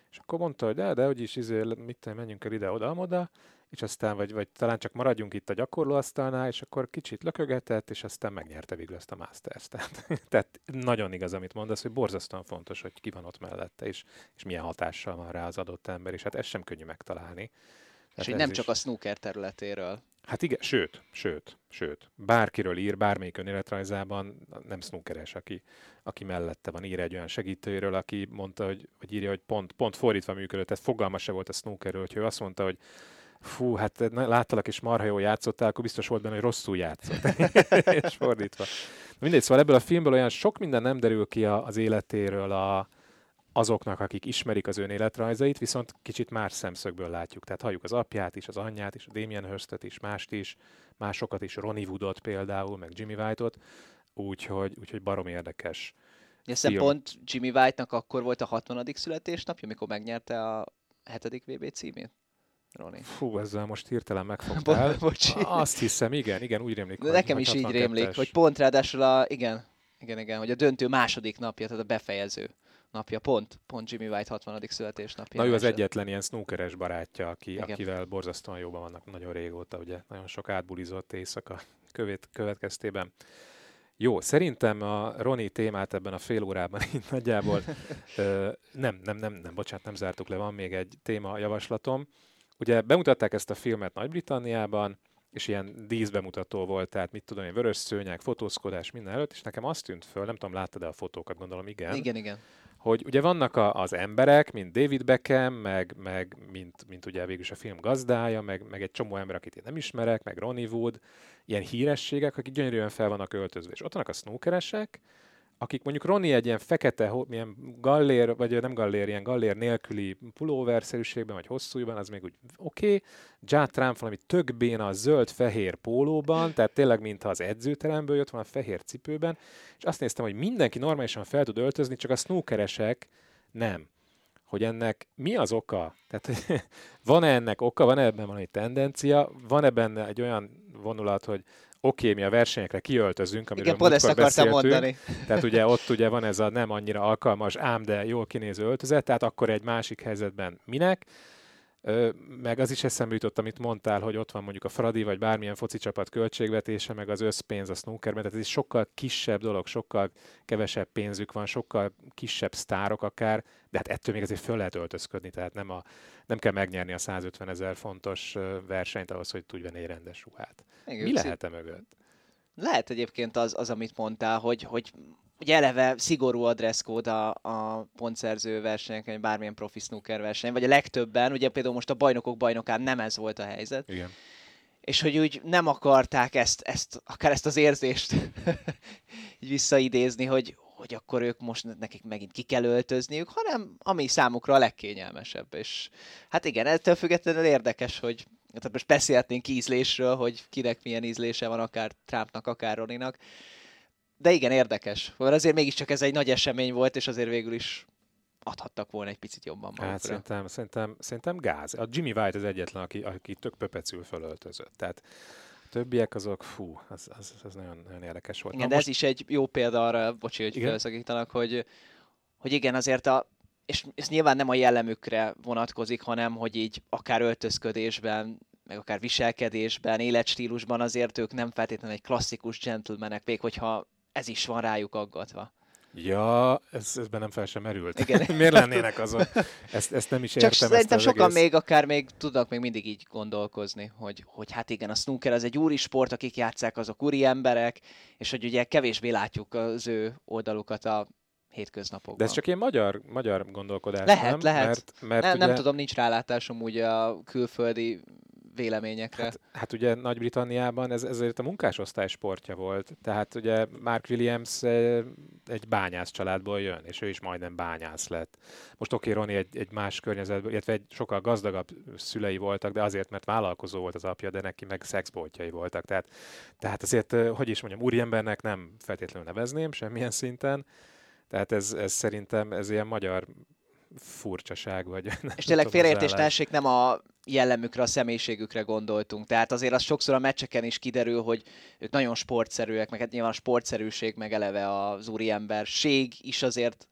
És akkor mondta, hogy de, de hogy is izé, mit menjünk el ide, oda, oda, és aztán, vagy, vagy talán csak maradjunk itt a gyakorlóasztalnál, és akkor kicsit lökögetett, és aztán megnyerte végül ezt a Masters. Tehát, [LAUGHS] tehát nagyon igaz, amit mondasz, hogy borzasztóan fontos, hogy ki van ott mellette, és, és milyen hatással van rá az adott ember, és hát ez sem könnyű megtalálni. És hogy nem is... csak a snooker területéről. Hát igen, sőt, sőt, sőt. Bárkiről ír, bármelyik önéletrajzában nem snookeres, aki, aki mellette van, ír egy olyan segítőről, aki mondta, hogy, hogy írja, hogy pont, pont fordítva működött, tehát fogalma se volt a snookerről, hogy ő azt mondta, hogy fú, hát láttalak és marha jól játszottál, akkor biztos volt benne, hogy rosszul játszott. [LAUGHS] és fordítva. Mindegy, szóval ebből a filmből olyan sok minden nem derül ki az életéről, a, azoknak, akik ismerik az ön életrajzait, viszont kicsit más szemszögből látjuk. Tehát halljuk az apját is, az anyját is, a Damien Hirstet is, mást is, másokat is, Ronnie Woodot például, meg Jimmy White-ot, úgyhogy, úgyhogy barom érdekes. Ja, pont Jimmy White-nak akkor volt a 60. születésnapja, amikor megnyerte a 7. VB címét? Roni. Fú, ezzel most hirtelen megfogtál. [LAUGHS] Bocsi. Azt hiszem, igen, igen, úgy rémlik. De nekem is így rémlik, hogy pont ráadásul a, igen, igen, igen, hogy a döntő második napja, tehát a befejező napja, pont, pont Jimmy White 60. születésnapja. Na ő az egyetlen ilyen snookeres barátja, aki, akivel borzasztóan jóban vannak nagyon régóta, ugye nagyon sok átbulizott éjszaka követ, következtében. Jó, szerintem a Roni témát ebben a fél órában [LAUGHS] így nagyjából ö, nem, nem, nem, nem, bocsánat, nem zártuk le, van még egy téma javaslatom. Ugye bemutatták ezt a filmet Nagy-Britanniában, és ilyen díszbemutató volt, tehát mit tudom én, vörös szőnyeg, fotózkodás minden előtt, és nekem azt tűnt föl, nem tudom, láttad-e a fotókat, gondolom igen. Igen, igen hogy ugye vannak a, az emberek, mint David Beckham, meg, meg mint, mint ugye végül a film gazdája, meg, meg egy csomó ember, akit én nem ismerek, meg Ronnie Wood, ilyen hírességek, akik gyönyörűen fel vannak öltözve. És ott vannak a snookeresek, akik mondjuk Roni egy ilyen fekete, milyen gallér, vagy nem gallér, ilyen gallér nélküli pulóverszerűségben, vagy hosszújban, az még úgy oké. Okay. Judd Trump valami tök béna, zöld-fehér pólóban, tehát tényleg mintha az edzőteremből jött volna fehér cipőben, és azt néztem, hogy mindenki normálisan fel tud öltözni, csak a snookeresek nem hogy ennek mi az oka? Tehát [LAUGHS] van-e ennek oka, van-e ebben valami tendencia, van-e benne egy olyan vonulat, hogy oké, okay, mi a versenyekre kiöltözünk, amiről Igen, pont ezt akartam mondani. Tehát ugye ott ugye van ez a nem annyira alkalmas, ám de jól kinéző öltözet, tehát akkor egy másik helyzetben minek? Meg az is eszembe jutott, amit mondtál, hogy ott van mondjuk a Fradi, vagy bármilyen foci csapat költségvetése, meg az összpénz a snookerben, tehát ez egy sokkal kisebb dolog, sokkal kevesebb pénzük van, sokkal kisebb sztárok akár, de hát ettől még azért föl lehet öltözködni, tehát nem, a, nem kell megnyerni a 150 ezer fontos versenyt ahhoz, hogy tudj venni egy rendes ruhát. Igen, Mi lehet-e mögött? Lehet egyébként az, az amit mondtál, hogy, hogy ugye eleve szigorú a dresszkód a, a pontszerző versenyeken, bármilyen profi snooker verseny, vagy a legtöbben, ugye például most a bajnokok bajnokán nem ez volt a helyzet. Igen. És hogy úgy nem akarták ezt, ezt akár ezt az érzést így [LAUGHS] visszaidézni, hogy, hogy akkor ők most nekik megint ki kell öltözniük, hanem ami számukra a legkényelmesebb. És hát igen, ettől függetlenül érdekes, hogy tehát most beszélhetnénk ízlésről, hogy kinek milyen ízlése van, akár Trumpnak, akár Roninak. De igen, érdekes. Mert azért mégiscsak ez egy nagy esemény volt, és azért végül is adhattak volna egy picit jobban magukra. Hát szerintem, szerintem, szerintem gáz. A Jimmy White az egyetlen, aki, aki tök pöpecül fölöltözött. Tehát a többiek azok, fú, az, az, az nagyon, nagyon érdekes volt. Igen, Na, de most... ez is egy jó példa arra, bocsi, hogy felszakítanak, hogy, hogy igen, azért a, és ez nyilván nem a jellemükre vonatkozik, hanem hogy így akár öltözködésben, meg akár viselkedésben, életstílusban azért ők nem feltétlenül egy klasszikus gentlemanek, még hogyha ez is van rájuk aggatva. Ja, ez, ez bennem fel sem merült. Igen. [LAUGHS] Miért lennének azok? Ezt, ezt nem is Csak értem. szerintem sokan egész... még akár még tudnak még mindig így gondolkozni, hogy, hogy hát igen, a snooker az egy úri sport, akik játszák, azok úri emberek, és hogy ugye kevésbé látjuk az ő oldalukat a hétköznapokban. De ez csak ilyen magyar, magyar gondolkodás, Lehet, nem? lehet. Mert, mert nem, ugye... nem tudom, nincs rálátásom úgy a külföldi véleményekre. Hát, hát ugye Nagy-Britanniában ez, ezért a munkásosztály sportja volt. Tehát ugye Mark Williams eh, egy bányász családból jön, és ő is majdnem bányász lett. Most oké, Roni egy, egy más környezetből, illetve egy sokkal gazdagabb szülei voltak, de azért, mert vállalkozó volt az apja, de neki meg szexboltjai voltak. Tehát, tehát azért, eh, hogy is mondjam, úriembernek nem feltétlenül nevezném semmilyen szinten, tehát ez, ez szerintem ez ilyen magyar furcsaság, vagy... [LAUGHS] És tényleg félreértés nem a jellemükre, a személyiségükre gondoltunk. Tehát azért az sokszor a meccseken is kiderül, hogy ők nagyon sportszerűek, meg hát nyilván a sportszerűség, meg eleve az úriemberség is azért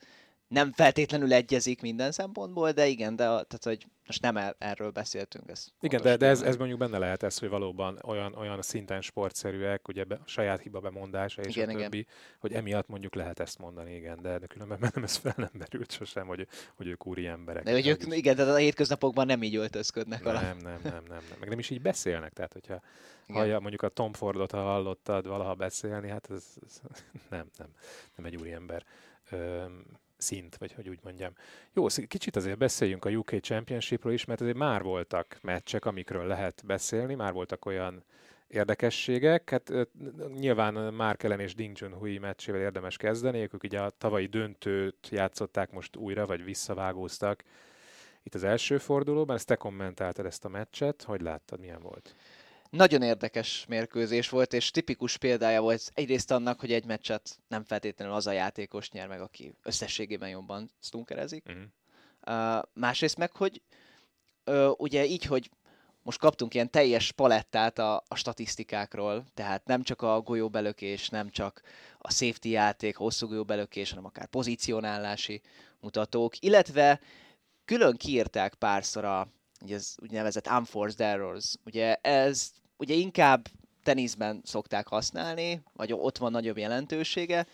nem feltétlenül egyezik minden szempontból, de igen, de tehát, hogy most nem el, erről beszéltünk. Ez igen, de, de ez, ez mondjuk benne lehet ez, hogy valóban olyan, olyan szinten sportszerűek, ugye be, a saját hiba bemondása és igen, a többi, igen. hogy emiatt mondjuk lehet ezt mondani, igen, de, de különben nem ez fel nem merült sosem, hogy, hogy ők úri emberek. De hogy ők, is... igen, de a hétköznapokban nem így öltözködnek nem. Nem, nem, nem, nem, nem, meg nem is így beszélnek, tehát hogyha hallja, mondjuk a Tom Fordot, ha hallottad valaha beszélni, hát ez, ez nem, nem, nem egy úriember. Öm, szint, vagy hogy úgy mondjam. Jó, kicsit azért beszéljünk a UK Championshipról is, mert azért már voltak meccsek, amikről lehet beszélni, már voltak olyan érdekességek. Hát nyilván Mark Ellen és Ding Junhui meccsével érdemes kezdeni, ők ugye a tavalyi döntőt játszották most újra, vagy visszavágóztak itt az első fordulóban. Ezt te kommentáltad ezt a meccset, hogy láttad, milyen volt? Nagyon érdekes mérkőzés volt, és tipikus példája volt egyrészt annak, hogy egy meccset nem feltétlenül az a játékos nyer meg, aki összességében jobban snookerezik. Uh-huh. Uh, másrészt meg, hogy uh, ugye így, hogy most kaptunk ilyen teljes palettát a, a statisztikákról, tehát nem csak a golyóbelökés, nem csak a safety játék, hosszú golyóbelökés, hanem akár pozícionálási mutatók, illetve külön kiírták párszor a ugye ez úgynevezett unforced errors. Ugye ez ugye inkább teniszben szokták használni, vagy ott van nagyobb jelentősége.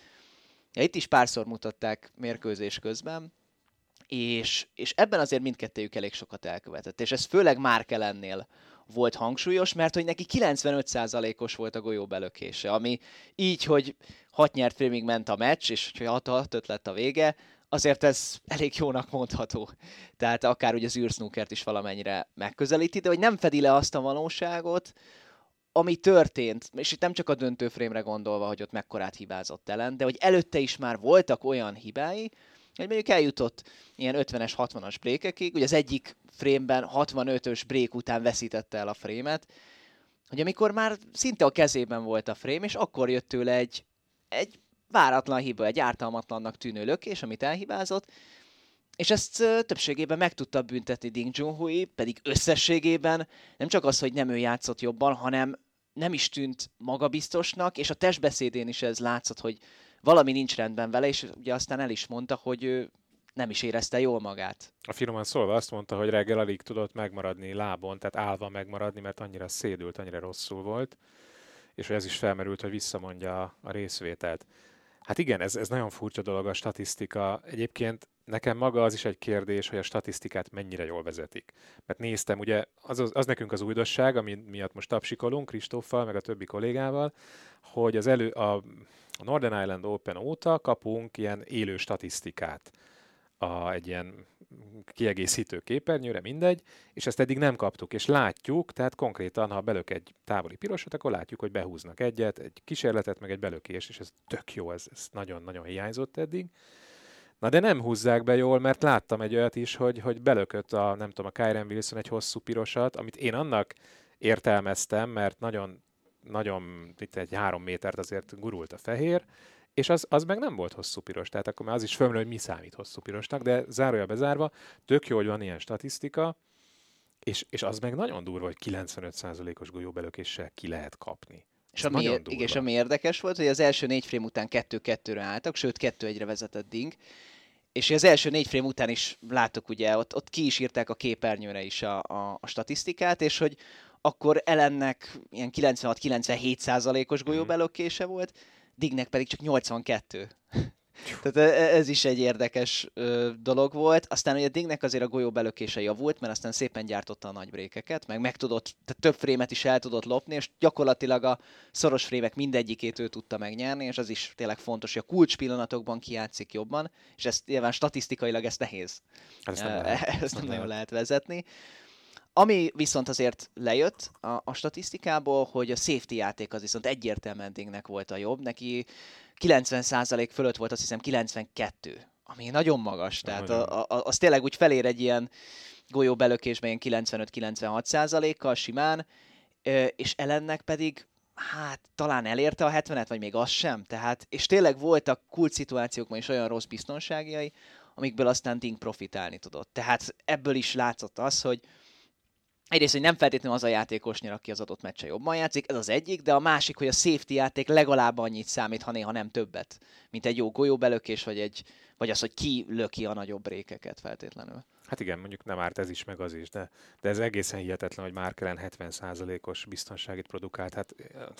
Ja, itt is párszor mutatták mérkőzés közben, és, és ebben azért mindkettőjük elég sokat elkövetett. És ez főleg Márkelennél volt hangsúlyos, mert hogy neki 95%-os volt a golyó belökése, ami így, hogy hat nyert félig ment a meccs, és hogy 6 lett a vége, azért ez elég jónak mondható. Tehát akár ugye az űrsnookert is valamennyire megközelíti, de hogy nem fedi le azt a valóságot, ami történt, és itt nem csak a döntőfrémre gondolva, hogy ott mekkorát hibázott ellen, de hogy előtte is már voltak olyan hibái, hogy mondjuk eljutott ilyen 50-es, 60-as brékekig, ugye az egyik frémben 65-ös brék után veszítette el a frémet, hogy amikor már szinte a kezében volt a frém, és akkor jött tőle egy, egy váratlan hiba, egy ártalmatlannak tűnő lökés, amit elhibázott, és ezt többségében meg tudta büntetni Ding Junhui, pedig összességében nem csak az, hogy nem ő játszott jobban, hanem nem is tűnt magabiztosnak, és a testbeszédén is ez látszott, hogy valami nincs rendben vele, és ugye aztán el is mondta, hogy ő nem is érezte jól magát. A finoman szólva azt mondta, hogy reggel alig tudott megmaradni lábon, tehát állva megmaradni, mert annyira szédült, annyira rosszul volt, és hogy ez is felmerült, hogy visszamondja a részvételt. Hát igen, ez, ez nagyon furcsa dolog a statisztika. Egyébként nekem maga az is egy kérdés, hogy a statisztikát mennyire jól vezetik. Mert néztem, ugye az, az, az nekünk az újdosság, ami miatt most tapsikolunk Kristóffal, meg a többi kollégával, hogy az elő, a Northern Island Open óta kapunk ilyen élő statisztikát a, egy ilyen kiegészítő képernyőre, mindegy, és ezt eddig nem kaptuk, és látjuk, tehát konkrétan, ha belök egy távoli pirosat, akkor látjuk, hogy behúznak egyet, egy kísérletet, meg egy belökés, és ez tök jó, ez, ez nagyon-nagyon hiányzott eddig. Na de nem húzzák be jól, mert láttam egy olyat is, hogy, hogy belökött a, nem tudom, a Kyren Wilson egy hosszú pirosat, amit én annak értelmeztem, mert nagyon, nagyon, itt egy három métert azért gurult a fehér, és az, az meg nem volt hosszú piros, tehát akkor már az is fölmerül, hogy mi számít hosszú pirosnak, de zárója bezárva, tök jó, hogy van ilyen statisztika, és, és az meg nagyon durva, hogy 95%-os golyóbelökéssel ki lehet kapni. És ami, igen, és ami érdekes volt, hogy az első négy frame után 2-2-re álltak, sőt 2-1-re vezetett Ding, és az első négy frame után is láttuk, ugye, ott, ott ki is írták a képernyőre is a, a, a statisztikát, és hogy akkor Ellennek ilyen 96-97 százalékos mhm. golyóbelökése volt, Dignek pedig csak 82. Tehát e, e, ez is egy érdekes ö, dolog volt. Aztán ugye Dingnek azért a golyó belökése javult, mert aztán szépen gyártotta a nagy brékeket, meg meg tudott, tehát több frémet is el tudott lopni, és gyakorlatilag a szoros frémek mindegyikét ő tudta megnyerni, és az is tényleg fontos, hogy a kulcs pillanatokban kijátszik jobban, és ezt nyilván statisztikailag ez nehéz. Hát ezt nem, lehet. [LAUGHS] ezt nem, nem nagyon lehet vezetni. Ami viszont azért lejött a, a statisztikából, hogy a safety játék az viszont egyértelműen Dingnek volt a jobb. Neki 90% fölött volt, azt hiszem 92, ami nagyon magas. Tehát a, a, az tényleg úgy felér egy ilyen golyó belökésben 95-96%-kal simán, és ellennek pedig hát talán elérte a 70-et, vagy még az sem. Tehát, és tényleg voltak kult szituációkban is olyan rossz biztonságiai, amikből aztán Ding profitálni tudott. Tehát ebből is látszott az, hogy egyrészt, hogy nem feltétlenül az a játékos nyer, aki az adott meccse jobban játszik, ez az egyik, de a másik, hogy a safety játék legalább annyit számít, ha néha nem többet, mint egy jó golyóbelökés, vagy, egy, vagy az, hogy ki löki a nagyobb rékeket feltétlenül. Hát igen, mondjuk nem árt ez is, meg az is, de, de ez egészen hihetetlen, hogy Markelen 70%-os biztonságit produkált. Hát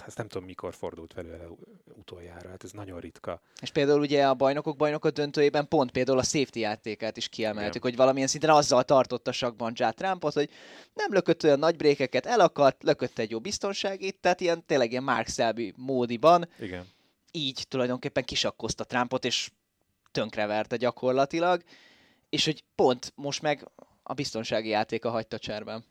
ezt nem tudom, mikor fordult velő el utoljára. Hát ez nagyon ritka. És például ugye a bajnokok bajnokok döntőjében pont például a safety játékát is kiemeltük, igen. hogy valamilyen szinten azzal tartotta sakban Ját Trumpot, hogy nem lökött olyan nagy brékeket, elakadt, lökött egy jó biztonságit, tehát ilyen tényleg ilyen Mark Selby módiban. Igen. Így tulajdonképpen kisakkozta Trumpot, és tönkreverte gyakorlatilag és hogy pont most meg a biztonsági játéka hagyta cserben.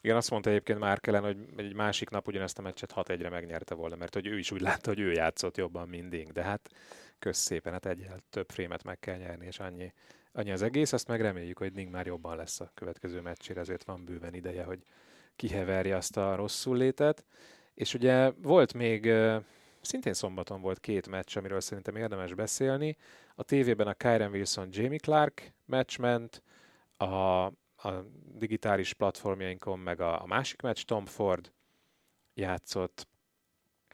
Igen, azt mondta egyébként már kellene, hogy egy másik nap ugyanezt a meccset 6-1-re megnyerte volna, mert hogy ő is úgy látta, hogy ő játszott jobban mindig, de hát kösz szépen, hát egy több frémet meg kell nyerni, és annyi, annyi az egész, azt meg reméljük, hogy Ning már jobban lesz a következő meccsére, ezért van bőven ideje, hogy kiheverje azt a rosszul létet. És ugye volt még, szintén szombaton volt két meccs, amiről szerintem érdemes beszélni. A tévében a Kyren Wilson Jamie Clark meccs ment, a, a digitális platformjainkon meg a, a másik meccs, Tom Ford játszott,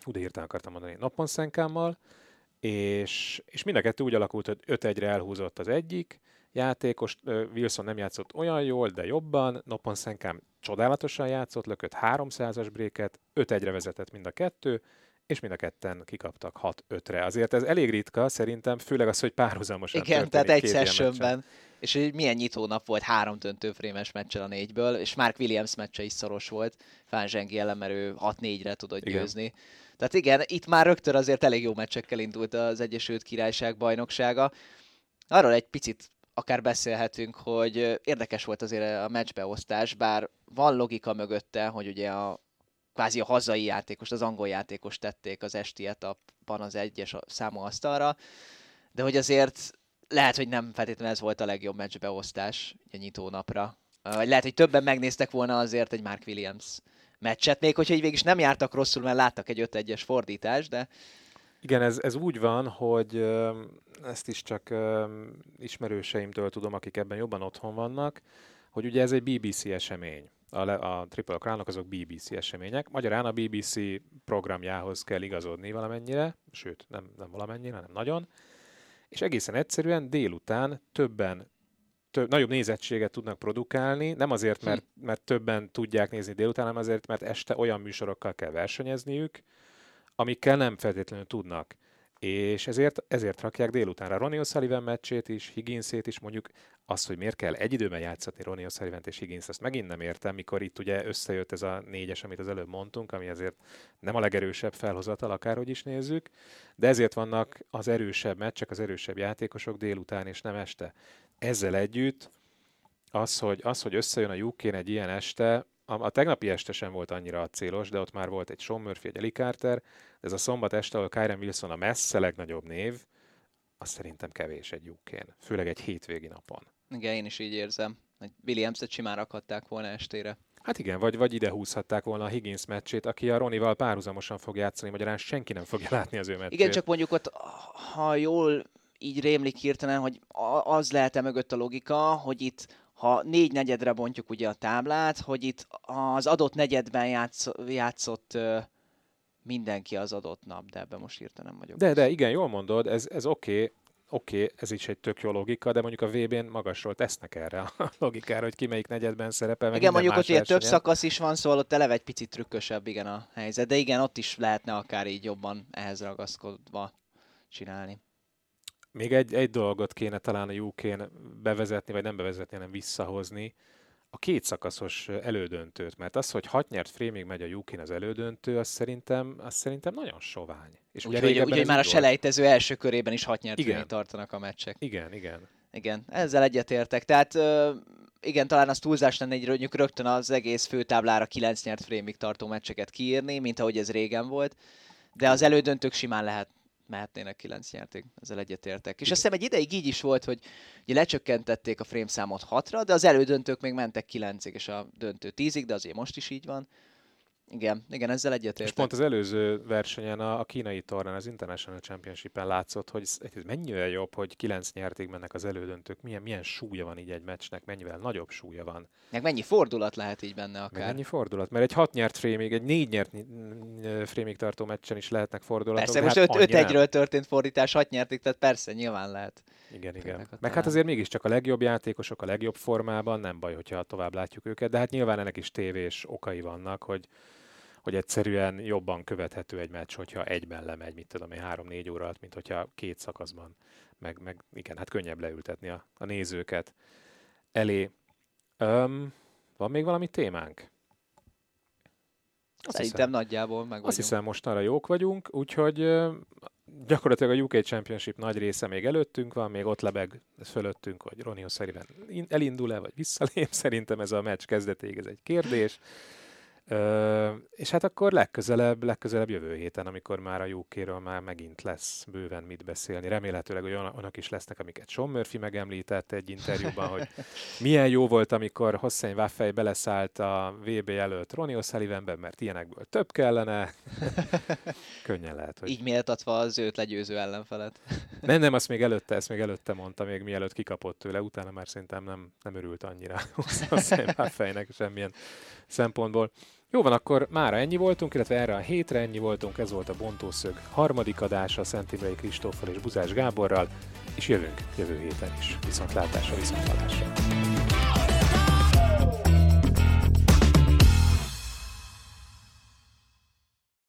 hú, hirtelen akartam mondani, Nopponszenkámmal, és, és mind a kettő úgy alakult, hogy 5-1-re elhúzott az egyik, játékos, Wilson nem játszott olyan jól, de jobban, Nopponszenkám csodálatosan játszott, lökött 300-as bréket, 5-1-re vezetett mind a kettő, és mind a ketten kikaptak 6-5-re. Azért ez elég ritka, szerintem, főleg az, hogy párhuzamosan Igen, tehát egy sessionben. És hogy milyen nyitónap volt, három döntőfrémes meccsel a négyből, és Mark Williams meccse is szoros volt, Fán Zsengi ellen, mert ő 6-4-re tudott igen. győzni. Tehát igen, itt már rögtön azért elég jó meccsekkel indult az Egyesült Királyság bajnoksága. Arról egy picit akár beszélhetünk, hogy érdekes volt azért a meccsbeosztás, bár van logika mögötte, hogy ugye a kvázi a hazai játékos, az angol játékos tették az esti etapban az egyes számú asztalra, de hogy azért lehet, hogy nem feltétlenül ez volt a legjobb meccsbeosztás a nyitó napra. Vagy lehet, hogy többen megnéztek volna azért egy Mark Williams meccset, még hogyha így végig is nem jártak rosszul, mert láttak egy 5-1-es fordítást, de igen, ez, ez úgy van, hogy ezt is csak ismerőseimtől tudom, akik ebben jobban otthon vannak, hogy ugye ez egy BBC esemény. A, a Triple crown azok BBC események. Magyarán a BBC programjához kell igazodni valamennyire, sőt, nem, nem valamennyire, hanem nagyon. És egészen egyszerűen délután többen több, nagyobb nézettséget tudnak produkálni, nem azért, hm. mert, mert többen tudják nézni délután, hanem azért, mert este olyan műsorokkal kell versenyezniük, amikkel nem feltétlenül tudnak. És ezért, ezért rakják délutánra Ronnie O'Sullivan meccsét is, Higginsét is, mondjuk azt, hogy miért kell egy időben játszatni Ronnie osullivan és Higgins, azt megint nem értem, mikor itt ugye összejött ez a négyes, amit az előbb mondtunk, ami azért nem a legerősebb felhozatal, akárhogy is nézzük, de ezért vannak az erősebb meccsek, az erősebb játékosok délután és nem este. Ezzel együtt az, hogy, az, hogy összejön a uk egy ilyen este, a, a tegnapi este sem volt annyira célos, de ott már volt egy Sean Murphy, egy Eli Carter, ez a szombat este, ahol Kyren Wilson a messze legnagyobb név, az szerintem kevés egy lyukén, főleg egy hétvégi napon. Igen, én is így érzem. Hogy Williams-et simán rakhatták volna estére. Hát igen, vagy, vagy ide húzhatták volna a Higgins meccsét, aki a Ronival párhuzamosan fog játszani, magyarán senki nem fogja látni az ő meccsét. Igen, csak mondjuk ott, ha jól így rémlik hirtelen, hogy az lehet-e mögött a logika, hogy itt ha négy negyedre bontjuk ugye a táblát, hogy itt az adott negyedben játsz, játszott mindenki az adott nap, de ebben most hirtelen nem vagyok. De, de igen, jól mondod, ez, ez oké, okay. oké, okay, ez is egy tök jó logika, de mondjuk a VB-n magasról tesznek erre a [LAUGHS] logikára, hogy ki melyik negyedben szerepel. Meg igen, mondjuk ott ugye több szakasz is van, szóval ott eleve egy picit trükkösebb igen a helyzet, de igen, ott is lehetne akár így jobban ehhez ragaszkodva csinálni. Még egy, egy dolgot kéne talán a UK-n bevezetni, vagy nem bevezetni, hanem visszahozni, a két szakaszos elődöntőt, mert az, hogy hat nyert frémig megy a Jukin az elődöntő, az szerintem, az szerintem nagyon sovány. És ugye, ugye, ugye már a selejtező első körében is hat nyert igen. tartanak a meccsek. Igen, igen. Igen, ezzel egyetértek. Tehát igen, talán az túlzás lenne egy mondjuk rögtön az egész főtáblára 9 nyert frémig tartó meccseket kiírni, mint ahogy ez régen volt. De az elődöntők simán lehet mehetnének kilenc nyerték, ezzel egyetértek. És azt hiszem egy ideig így is volt, hogy ugye lecsökkentették a frame számot 6-ra, de az elődöntők még mentek 9-ig, és a döntő 10-ig, de azért most is így van. Igen, igen, ezzel egyetértek. És pont az előző versenyen a, a kínai tornán, az International Championship-en látszott, hogy ez, ez mennyire jobb, hogy kilenc nyertig mennek az elődöntők, milyen, milyen súlya van így egy meccsnek, mennyivel nagyobb súlya van. Meg mennyi fordulat lehet így benne akár. Meg mennyi fordulat, mert egy hat nyert frémig, egy négy nyert frémig tartó meccsen is lehetnek fordulatok. Persze, most hát 5 egyről történt fordítás, hat nyertig, tehát persze, nyilván lehet. Igen, igen. Meg hát azért mégiscsak a legjobb játékosok a legjobb formában, nem baj, hogyha tovább látjuk őket, de hát nyilván ennek is tévés okai vannak, hogy hogy egyszerűen jobban követhető egy meccs, hogyha egyben lemegy, mit tudom én, három-négy óra alatt, mint hogyha két szakaszban. Meg, meg igen, hát könnyebb leültetni a, a nézőket elé. Öm, van még valami témánk? Azt Szerintem hiszem, nagyjából meg vagyunk. Azt hiszem mostanra jók vagyunk, úgyhogy gyakorlatilag a UK Championship nagy része még előttünk van, még ott lebeg fölöttünk, hogy Ronnie O'Sullivan elindul-e, vagy visszalép. [LAUGHS] Szerintem ez a meccs kezdetéig ez egy kérdés. Ö, és hát akkor legközelebb, legközelebb jövő héten, amikor már a uk már megint lesz bőven mit beszélni. Remélhetőleg hogy olyanok is lesznek, amiket Sean Murphy megemlített egy interjúban, hogy milyen jó volt, amikor Hossein Waffei beleszállt a VB előtt Ronnie O'Sullivanben, mert ilyenekből több kellene. [LAUGHS] Könnyen lehet, hogy... Így méltatva az őt legyőző ellenfelet. [LAUGHS] nem, nem, azt még előtte, ezt még előtte mondta, még mielőtt kikapott tőle, utána már szerintem nem, nem örült annyira [LAUGHS] Hossein Waffeinek semmilyen szempontból. Jó van, akkor mára ennyi voltunk, illetve erre a hétre ennyi voltunk, ez volt a Bontószög harmadik adása Szent Imrei Kristóffal és Buzás Gáborral, és jövünk jövő héten is. Viszontlátásra, viszontlátásra.